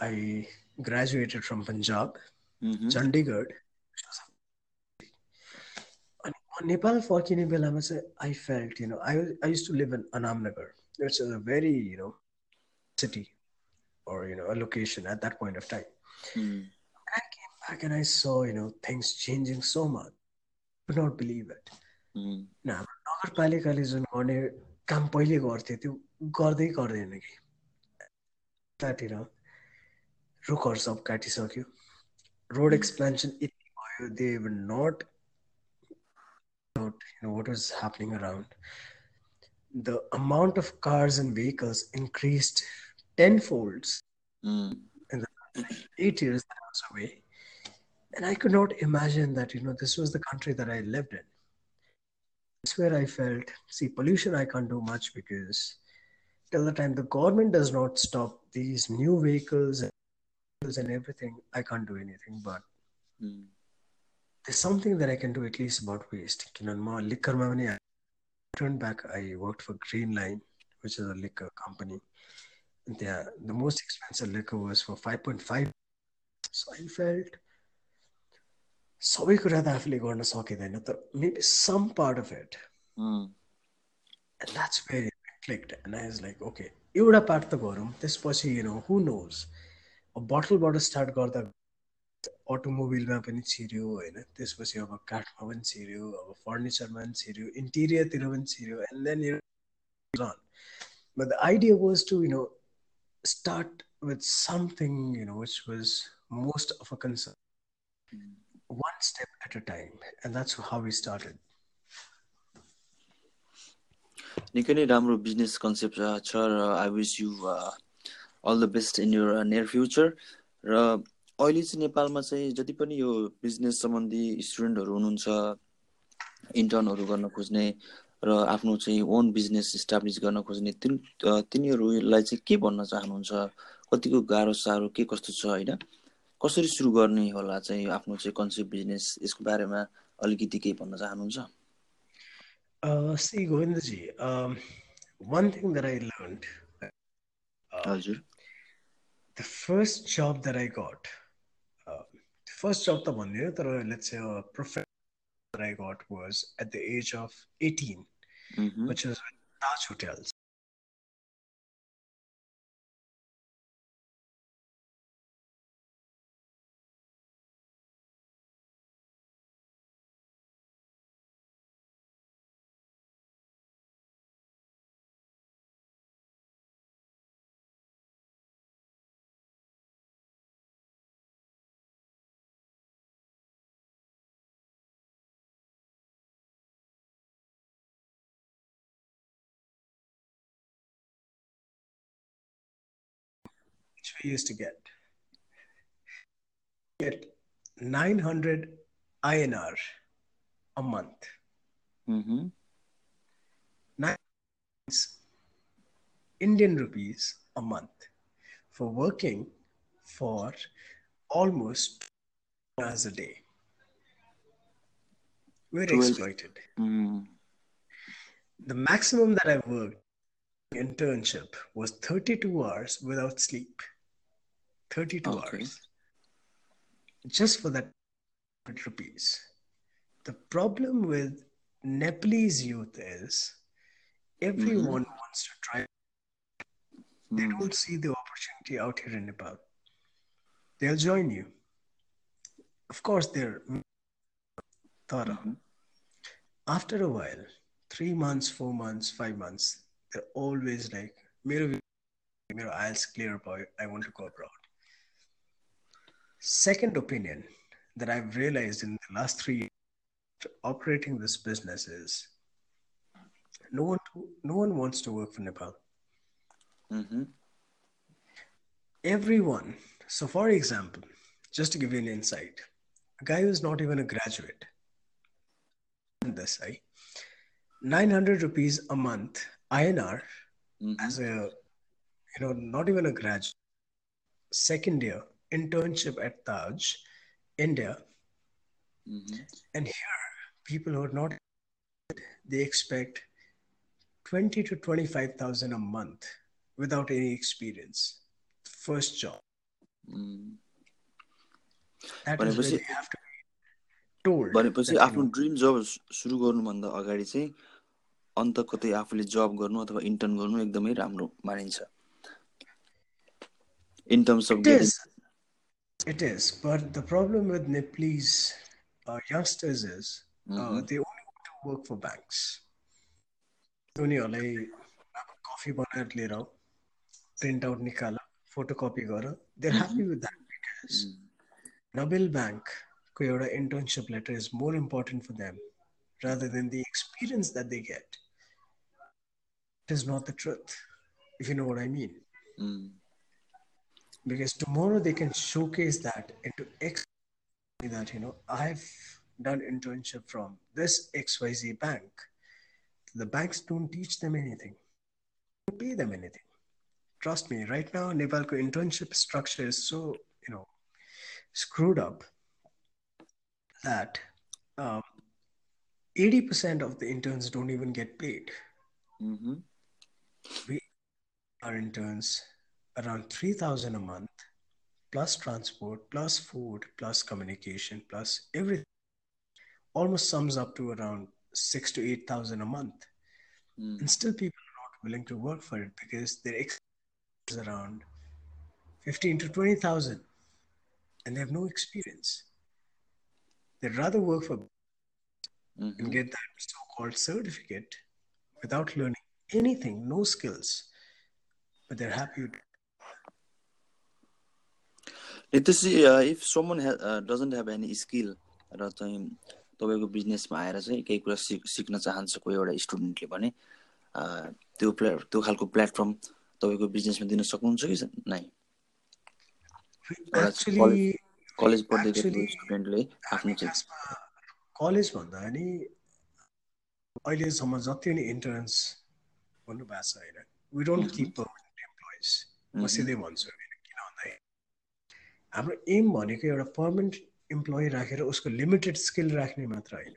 I graduated from Punjab, mm-hmm. Chandigarh. Nepal फर्किने बेलामा चाहिँ I felt you know I I used to live in Anamnagar. It's a very you know city or you know a location at that point of time. Mm back and I saw, you know, things changing so much. I could not believe it. हाम्रो नगरपालिकाले जुन गर्ने काम पहिले गर्थ्यो त्यो गर्दै गर्दैन कि त्यतातिर रुखहरू सब काटिसक्यो रोड एक्सपेन्सन यति भयो they not you know what was happening around the amount of cars and vehicles increased tenfolds mm. in the eight years that I was away and I could not imagine that, you know, this was the country that I lived in. That's where I felt, see, pollution I can't do much because till the time the government does not stop these new vehicles and everything, I can't do anything. But mm there's something that I can do at least about waste. You know, liquor I turned back, I worked for Green Line, which is a liquor company. And the, the most expensive liquor was for 5.5. So I felt सबै कुरा त आफूले गर्न सकिँदैन तर maybe some part of it and that's very clicked and I is like okay एउटा part त गरौँ त्यसपछि you know who knows बटलबाट start गर्दा अटोमोबिलमा पनि छिर्यो होइन। त्यसपछि अब काठमा पनि छिर्यो अब फर्निचरमा पनि छिर्यो इन्टिरियरतिर पनि छिर्यो and then you but the idea was to you know start with something you know which was most of a concern one step at a time and that's how we started. निकै नै राम्रो business concept छ र I wish you all the best in your near future र अहिले चाहिँ नेपालमा चाहिँ जति पनि यो बिजनेस सम्बन्धी स्टुडेन्टहरू हुनुहुन्छ इन्टर्नहरू गर्न खोज्ने र आफ्नो चाहिँ ओन बिजनेस इस्टाब्लिस गर्न खोज्ने तिन तिनीहरूलाई चाहिँ के भन्न चाहनुहुन्छ? कतिको गाह्रो साह्रो के कस्तो छ होइन? कसरी सुरु गर्ने होला चाहिँ आफ्नो चाहिँ कन्सेप्ट बिजनेस यसको बारेमा अलिकति केही भन्न चाहनुहुन्छ? See Govindji one thing that I learn हजुर। The first job that I got first job the one year, let's say a professor that I got was at the age of 18, mm-hmm. which was Taj Hotels. Which we used to get. Get 900 INR a month. Mm-hmm. Nine Indian rupees a month for working for almost hours a day. We're 12. exploited. Mm. The maximum that I worked internship was 32 hours without sleep. 32 okay. hours just for that rupees. The problem with Nepalese youth is everyone mm-hmm. wants to try. They mm-hmm. don't see the opportunity out here in Nepal. They'll join you. Of course, they're thought mm-hmm. After a while, three months, four months, five months, they're always like, Mero, Mero clear, boy. I want to go abroad. Second opinion that I've realized in the last three years operating this business is no one no one wants to work for Nepal. Mhm. Everyone. So, for example, just to give you an insight, a guy who's not even a graduate, this, right? 900 rupees a month, INR, Mhm. as a, you know, not even a graduate, second year internship at Taj, India. Mhm. And here, people who are not, they expect 20 to 25,000 a month without any experience. First job. Mm. That is where they have to be told. भनेपछि आफ्नो dream जब सुरु गर्नुभन्दा अगाडि चाहिँ अन्त कतै आफूले जब गर्नु अथवा इन्टर्न गर्नु एकदमै राम्रो मानिन्छ in terms of It is. It is. But the problem with Nepalese uh, youngsters is uh, Mhm. they only want to work for banks. उनीहरूलाई अब कफी बनाएर लिएर आऊ प्रिन्ट आउट निकाल फोटोकपी गर they're happy with that because Nabil ब्याङ्कको एउटा internship letter is more important for them rather than the experience that they get. It is not the truth, if you know what I mean. Because tomorrow they can showcase that into X that you know I've done internship from this XYZ bank. The banks don't teach them anything. Don't pay them anything. Trust me, right now Nepal's internship structure is so you know screwed up that um, 80% of the interns don't even get paid. We our interns around 3000 a month plus transport plus food plus communication plus everything almost sums up to around 6 to 8000 a month. Hmm. And still people are not willing to work for it because their experience is around 15 to 20000 and they have no experience. They'd rather work for mm-hmm. and get that so-called certificate without learning anything no skills but they're happy with त्यसै if someone doesn't have any skill र चाहिँ तपाईँको बिजनेसमा आएर चाहिँ केही कुरा सिक सिक्न चाहन्छ कोही एउटा स्टुडेन्टले भने त्यो प्ला त्यो खालको प्लेटफर्म तपाईँको बिजनेसमा दिन सक्नुहुन्छ कि नै कलेज पढ्दै स्टुडेन्टले आफ्नो कलेज भन्दा नि अहिलेसम्म जति पनि इन्टर्न्स भन्नुभएको छ होइन we don't keep permanent employees म. सिधै भन्छु होइन। हाम्रो एम भनेको एउटा पर्मनेन्ट इम्प्लोइ राखेर उसको लिमिटेड स्किल राख्ने मात्र होइन।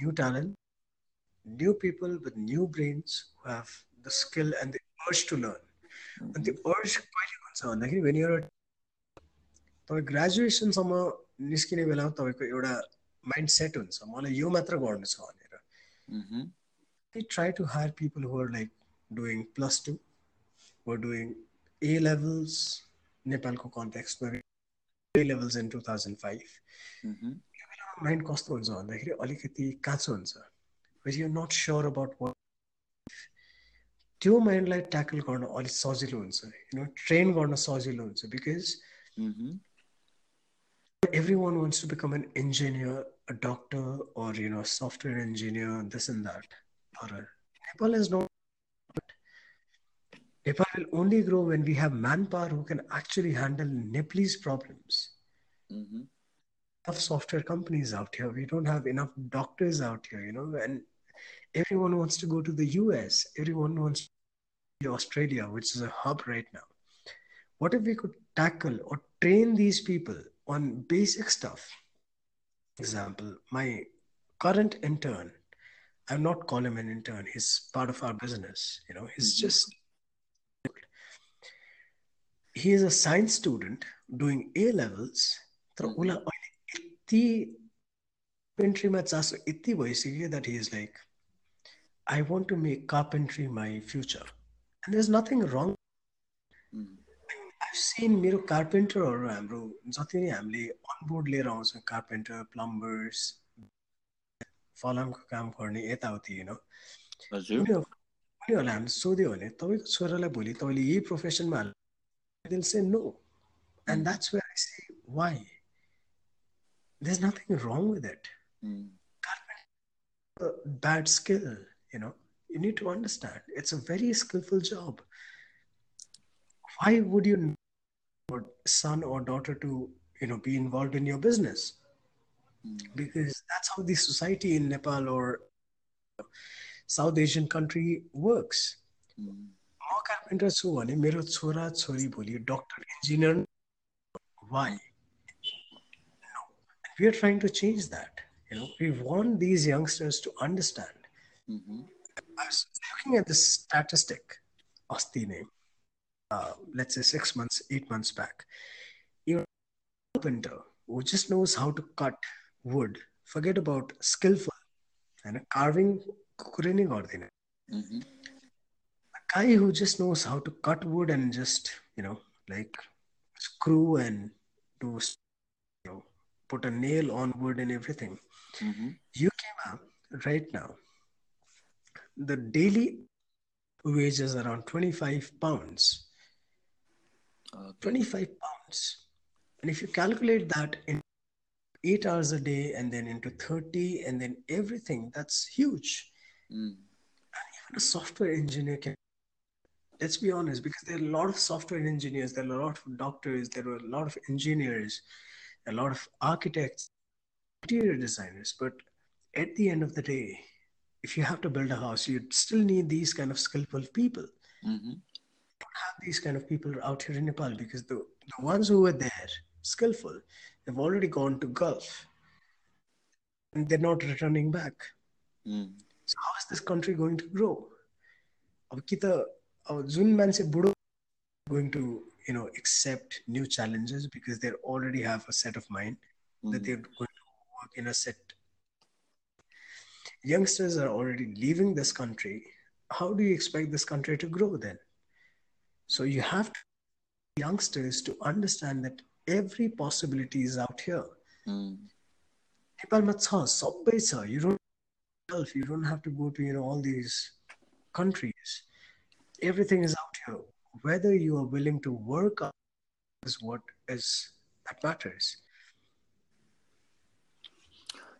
New talent new people with new brains who have the skill and the urge to learn अनि त्यो अर्स कहिले हुन्छ भन्दाखेरि भेन एउटा तपाईँ ग्रेजुएसनसम्म निस्किने बेलामा तपाईँको एउटा माइन्ड सेट हुन्छ। मलाई यो मात्र गर्नु छ भनेर। They try to hire people who're like doing plus two who're doing A levels doing A levels, नेपालको कन्टेक्स्टमा A levels in 2005. मह्म, माइन्ड कस्तो हुन्छ भन्दाखेरि अलिकति काँचो हुन्छ where you not sure about what त्यो माइन्डलाई ट्याकल गर्न अलिक सजिलो हुन्छ यु नो ट्रेन गर्न सजिलो हुन्छ because मह्म, everyone wants to become an engineer a doctor or you know software engineer this and that तर Nepal is not Nepal will only grow when we have manpower who can actually handle Nepalese problems. Mm-hmm. Enough software companies out here. We don't have enough doctors out here, you know, and everyone wants to go to the US. Everyone wants to go to Australia, which is a hub right now. What if we could tackle or train these people on basic stuff? Example, my current intern, I'm not calling him an intern, he's part of our business, you know, he's mm-hmm. just he is a science student doing A levels. तर उसलाई अहिले यति carpentryमा चासो यति भइसक्यो that he is like, I want to make carpentry my future. And there's nothing wrong. Mm. I've seen मेरो कार्पेन्टरहरू हाम्रो जति नै हामीले अनबोर्ड लिएर आउँछौँ कार्पेन्टर प्लम्बर्स फलामको काम गर्ने यताउति होइन उनीहरूलाई हामीले सोध्यो भने तपाईँको छोरालाई भोलि तपाईँले यही प्रोफेसनमा they'll say no. And that's where I say, why? There's nothing wrong with it. Mm. bad skill, you know. You need to understand it's a very skillful job. Why would you want son or daughter to you know be involved in your business? Mm. Because that's how the society in Nepal or South Asian country works. Mm. म carpenter छु भने मेरो छोरा छोरी भोलि doctor engineer why we are trying to change that. You know, we want these youngsters to understand. Mm-hmm. I was looking at this statistic, Astine, uh, let's say six months, eight months back. You're a carpenter who just knows how to cut wood. Forget about skillful and carving. Mm-hmm guy who just knows how to cut wood and just you know like screw and do you know put a nail on wood and everything mm-hmm. you came up right now the daily wage is around 25 pounds okay. 25 pounds and if you calculate that in eight hours a day and then into 30 and then everything that's huge mm. and even a software engineer can let's be honest because there are a lot of software engineers there are a lot of doctors there are a lot of engineers a lot of architects interior designers. But at the end of the day if you have to build a house you still need these kind of skillful people. Mm-hmm. don't have these kind of people out here in nepal because the, the ones who were there skillful they've already gone to gulf. And they're not returning back. Mm. so how is this country going to grow जुन मान्छे बुढो going to you know accept new challenges because they already have a set of mind mm. that they're going to work in a set youngsters are already leaving this country how do you expect this country to grow then so you have to, youngsters to understand that every possibility is out here mm. you don't you don't have to go to you know all these countries Everything is out here. Whether you are willing to work is what is that matters.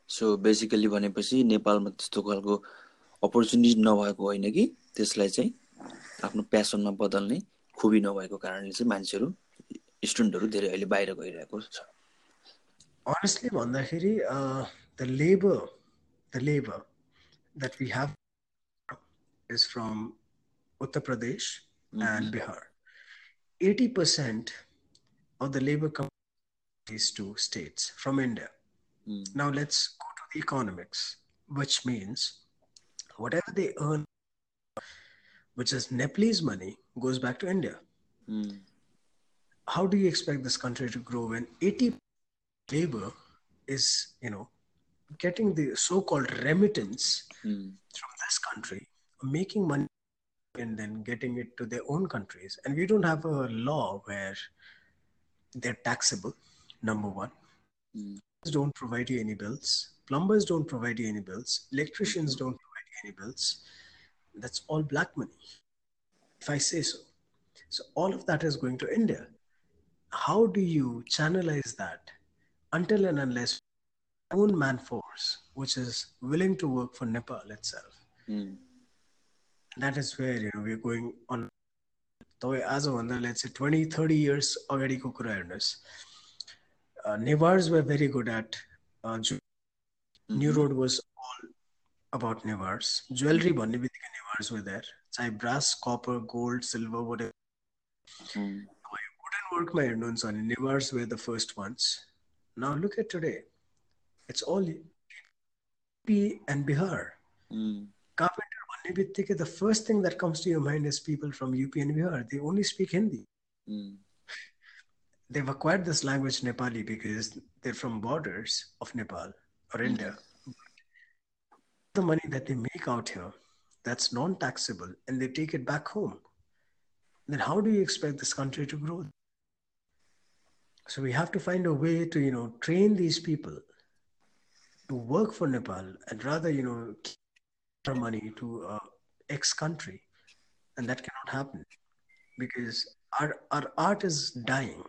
So basically भनेपछि नेपालमा त्यस्तो खालको opportunity नभएको होइन कि त्यसलाई चाहिँ आफ्नो प्यासनमा बदल्ने खुबी नभएको कारणले चाहिँ मान्छेहरू स्टुडेन्टहरू धेरै अहिले बाहिर गइरहेको छ अनेस्टली भन्दाखेरि the labour the labour that we have is from Uttar Pradesh mm-hmm. and Bihar. 80% of the labor comes these two states from India. Mm. Now let's go to the economics, which means whatever they earn, which is Nepalese money, goes back to India. Mm. How do you expect this country to grow when 80 labor is, you know, getting the so-called remittance mm. from this country, making money and then getting it to their own countries. And we don't have a law where they're taxable, number one. Mm. Don't provide you any bills. Plumbers don't provide you any bills. Electricians don't provide you any bills. That's all black money, if I say so. So all of that is going to India. How do you channelize that until and unless own man force, which is willing to work for Nepal itself? Mm that is where you know we're going on. तपाईँ आजभन्दा let's twenty thirty years अगाडिको कुरा हेर्नुहोस् Newars were very good at New Road was all about Newars jewellery भन्ने बित्तिकै Newars were there चाहे brass copper gold silver what wooden वर्कमा हेर्नुहुन्छ भने Newars were the first ones now look at today it's all P and Bihar carpenter Honey the first thing that comes to your mind is people from UP and Bihar. They only speak Hindi. Hmm. They've acquired this language Nepali because they're from borders of Nepal or hmm. India. The money that they make out here, that's non-taxable, and they take it back home. Then how do you expect this country to grow? So we have to find a way to, you know, train these people to work for Nepal and rather, you know, money to uh, X country. And that cannot happen because our, our art is dying.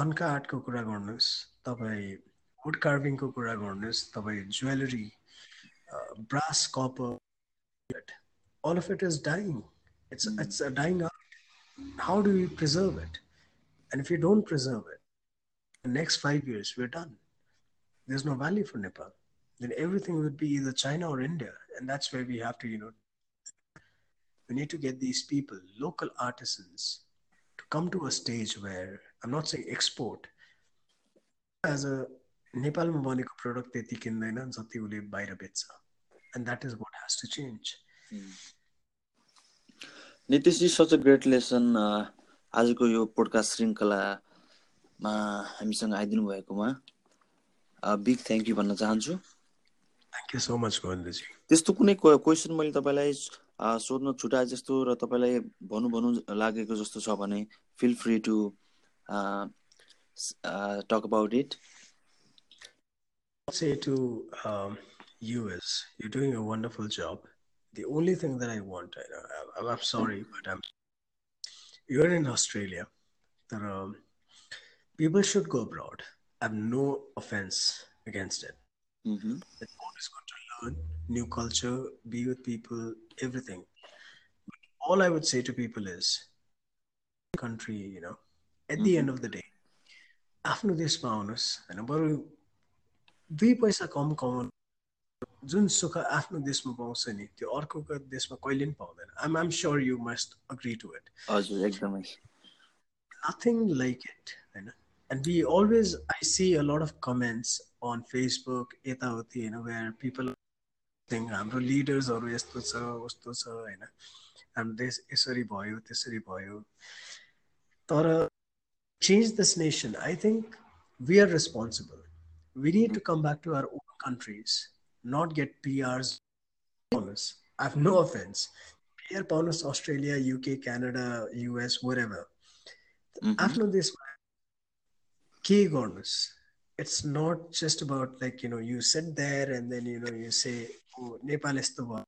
धनका आर्टको कुरा गर्नुहोस् तपाईँ would कार्भिङको कुरा गर्नुहोस् तपाईँ jewellery brass copper all of it is dying. It's mm. it's a dying art. How do we preserve it? And if you don't preserve it, the next five years we're done. There's no value for Nepal. Then everything would be either China or India and that's where we have to you know we need to get these people local artisans to come to a stage where i'm not saying export as a नेपालमा बनेको product त्यति किन्दैन जति उसले बाहिर बेच्छ and that is what has to change नितिशजी such a great lesson आजको यो podcast श्रृङ्खलामा हामीसँग आइदिनु भएकोमा बिग थ्याङ्क यू भन्न चाहन्छु thank you so much Govindji त्यस्तो कुनै क्वेसन मैले तपाईँलाई सोध्न छुटाए जस्तो र तपाईँलाई भनु भनु लागेको जस्तो छ भने feel free to talk about it say to um, you is you're doing a wonderful job. The only thing that I want, I, I, I'm sorry, but I'm you're in Australia. That um, people should go abroad. I have no offense against it. Mm-hmm. It's always good to learn new culture, be with people, everything. All I would say to people is, country, you know, at the end of the day, आफ्नो देशमा आउनुहोस् होइन बरु दुई पैसा कम कमाउनु जुन सुख आफ्नो देशमा पाउँछ नि त्यो अर्कोको देशमा कहिले पनि पाउँदैन I'm I'm sure you must agree to it हजुर एकदमै नथिङ लाइक इट होइन and we always I see a lot of comments on Facebook यताउति होइन वेयर पिपल हाम्रो लिडर्सहरू यस्तो छ उस्तो छ होइन हाम्रो देश यसरी भयो त्यसरी भयो तर change this nation I think we are responsible we need to come back to our own countries not get PRs पाउनुहोस् I have no offence PR पाउनुहोस् Australia UK Canada US wherever आफ्नो देशमा के गर्नुहोस् it's not just about like you know you sit there and then you know you say oh, Nepal is the one.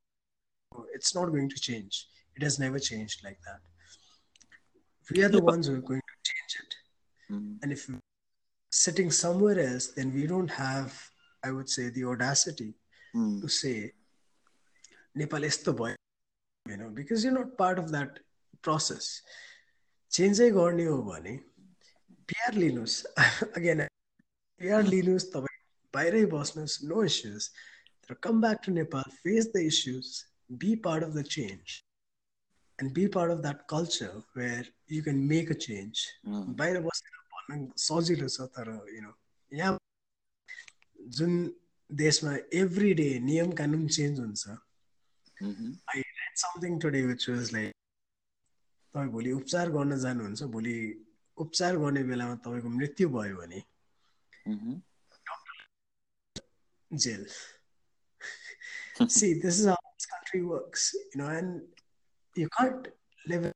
It's not going to change. It has never changed like that. We are the ones who are going to change it. Mm. And if sitting somewhere else, then we don't have, I would say, the audacity mm. to say Nepal is the boy. You know, because you're not part of that process. Change गर्ने हो भने PR लिनुहोस् again PR लिनुहोस् तपाईँ बाहिरै बस्नुहोस् no issues come back to Nepal, face the issues, be part of the change, and be part of that culture where you can make a change. बाहिर बसेर भन्न सजिलो छ तर यु नो यहाँ जुन देशमा एभ्री डे नियम कानुन चेन्ज हुन्छ I read something today which was like तपाईँ भोलि उपचार गर्न जानुहुन्छ भोलि उपचार गर्ने बेलामा तपाईँको मृत्यु भयो भने jail see, this is how this country works, you know, and you can't live in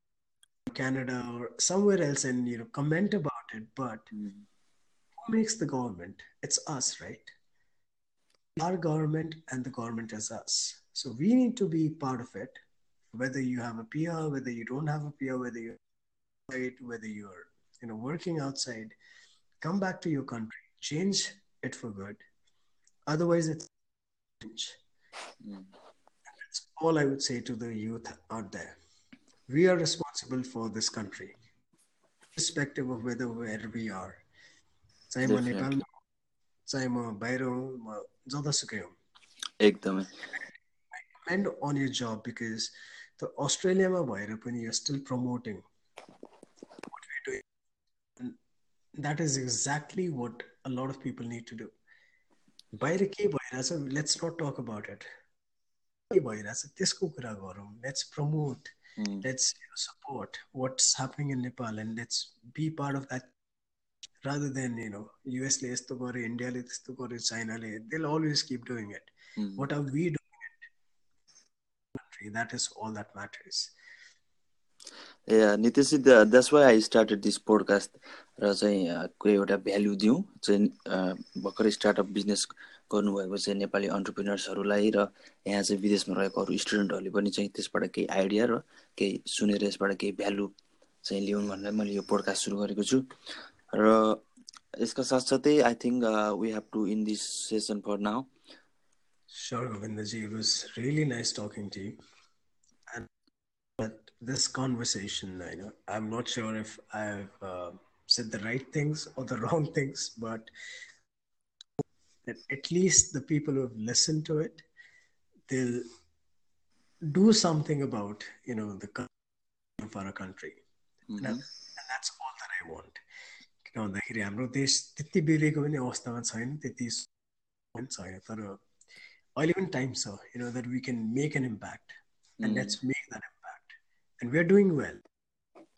Canada or somewhere else and you know comment about it, but mm. who makes the government? It's us, right? Our government and the government is us. So we need to be part of it, whether you have a PR, whether you don't have a PR, whether you're whether you're you know working outside, come back to your country, change it for good. Otherwise, it's Mm. That's all I would say to the youth out there. we are responsible for this country, irrespective of whether where we are. चाहे म नेपालमा चाहे म बाहिर हुँ म जतासुकै हुँ एकदमै and on your job because the अस्ट्रेलियामा भएर पनि you're still promoting what we're doing. And a lot of people need to do. Bairaki Vairasa, let's not talk about it. Let's promote, mm. let's support what's happening in Nepal and let's be part of that rather than, you know, US le esto gore, India le esto gore, China they'll always keep doing it. Mm. What are we doing? It? That is all that matters. Nitesh that's why I started this podcast र चाहिँ कोही एउटा value दिउँ चाहिँ भर्खरै startup business गर्नुभएको चाहिँ नेपाली अन्टरप्रिनर्सहरूलाई र यहाँ चाहिँ विदेशमा रहेको अरू स्टुडेन्टहरूले पनि चाहिँ त्यसबाट केही आइडिया र केही सुनेर यसबाट केही भ्यालु चाहिँ लिउन् भनेर मैले यो पोडकास्ट सुरु गरेको छु। र यसका साथसाथै I think we have to end this session for now was really nice talking to you. And but this conversation, I know I'm not sure if I've uh, said the right things or the wrong things, but at least the people who have listened to it, they'll do something about you know the of our country, mm-hmm. and, and that's all that I want. किन भन्दाखेरि हाम्रो देश त्यति बिग्रेको पनि अवस्थामा छैन त्यति छैन तर अहिले पनि टाइम छ you know that we can make an impact and let's make that Impact and we are doing well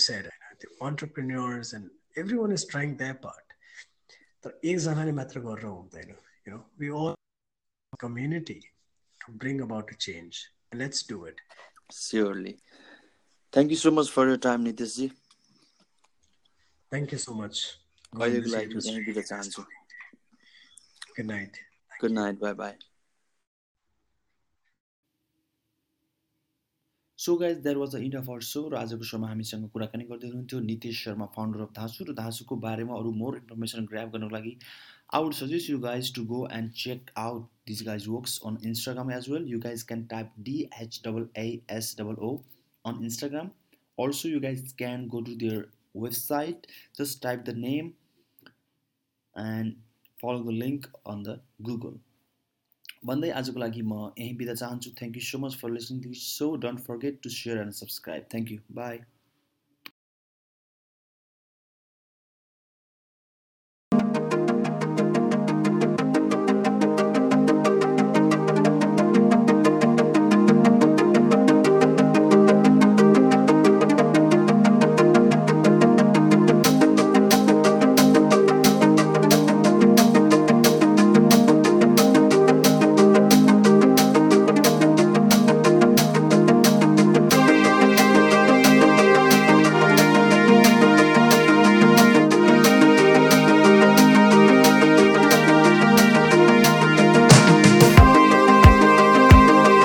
said होइन त्यो entrepreneurs and everyone is trying that part तर एकजनाले मात्र गरेर हुँदैन you know we all community to bring about a change. And let's do it. Surely. Thank you so much for your time, Nitishji. Thank you so much. कहिलेको लागि यहीँ दिन चाहन्छु Good night. Good night So guys that was the end of our so र आजको सोमा हामीसँग कुराकानी गर्दै हुनुहुन्थ्यो नितेश शर्मा फाउन्डर अफ धासु र धासुको बारेमा अरू मोर इन्फर्मेसन ग्राप गर्नको लागि I would suggest you guys to go and check out these guys' works on Instagram as well. You guys can type D H A S O on Instagram. Also, you guys can go to their website, just type the name and follow the link on the Google. भन्दै आजको लागि म यहीँ बिदा चाहन्छु। Thank you so much for listening this so don't forget to share and subscribe thank you bye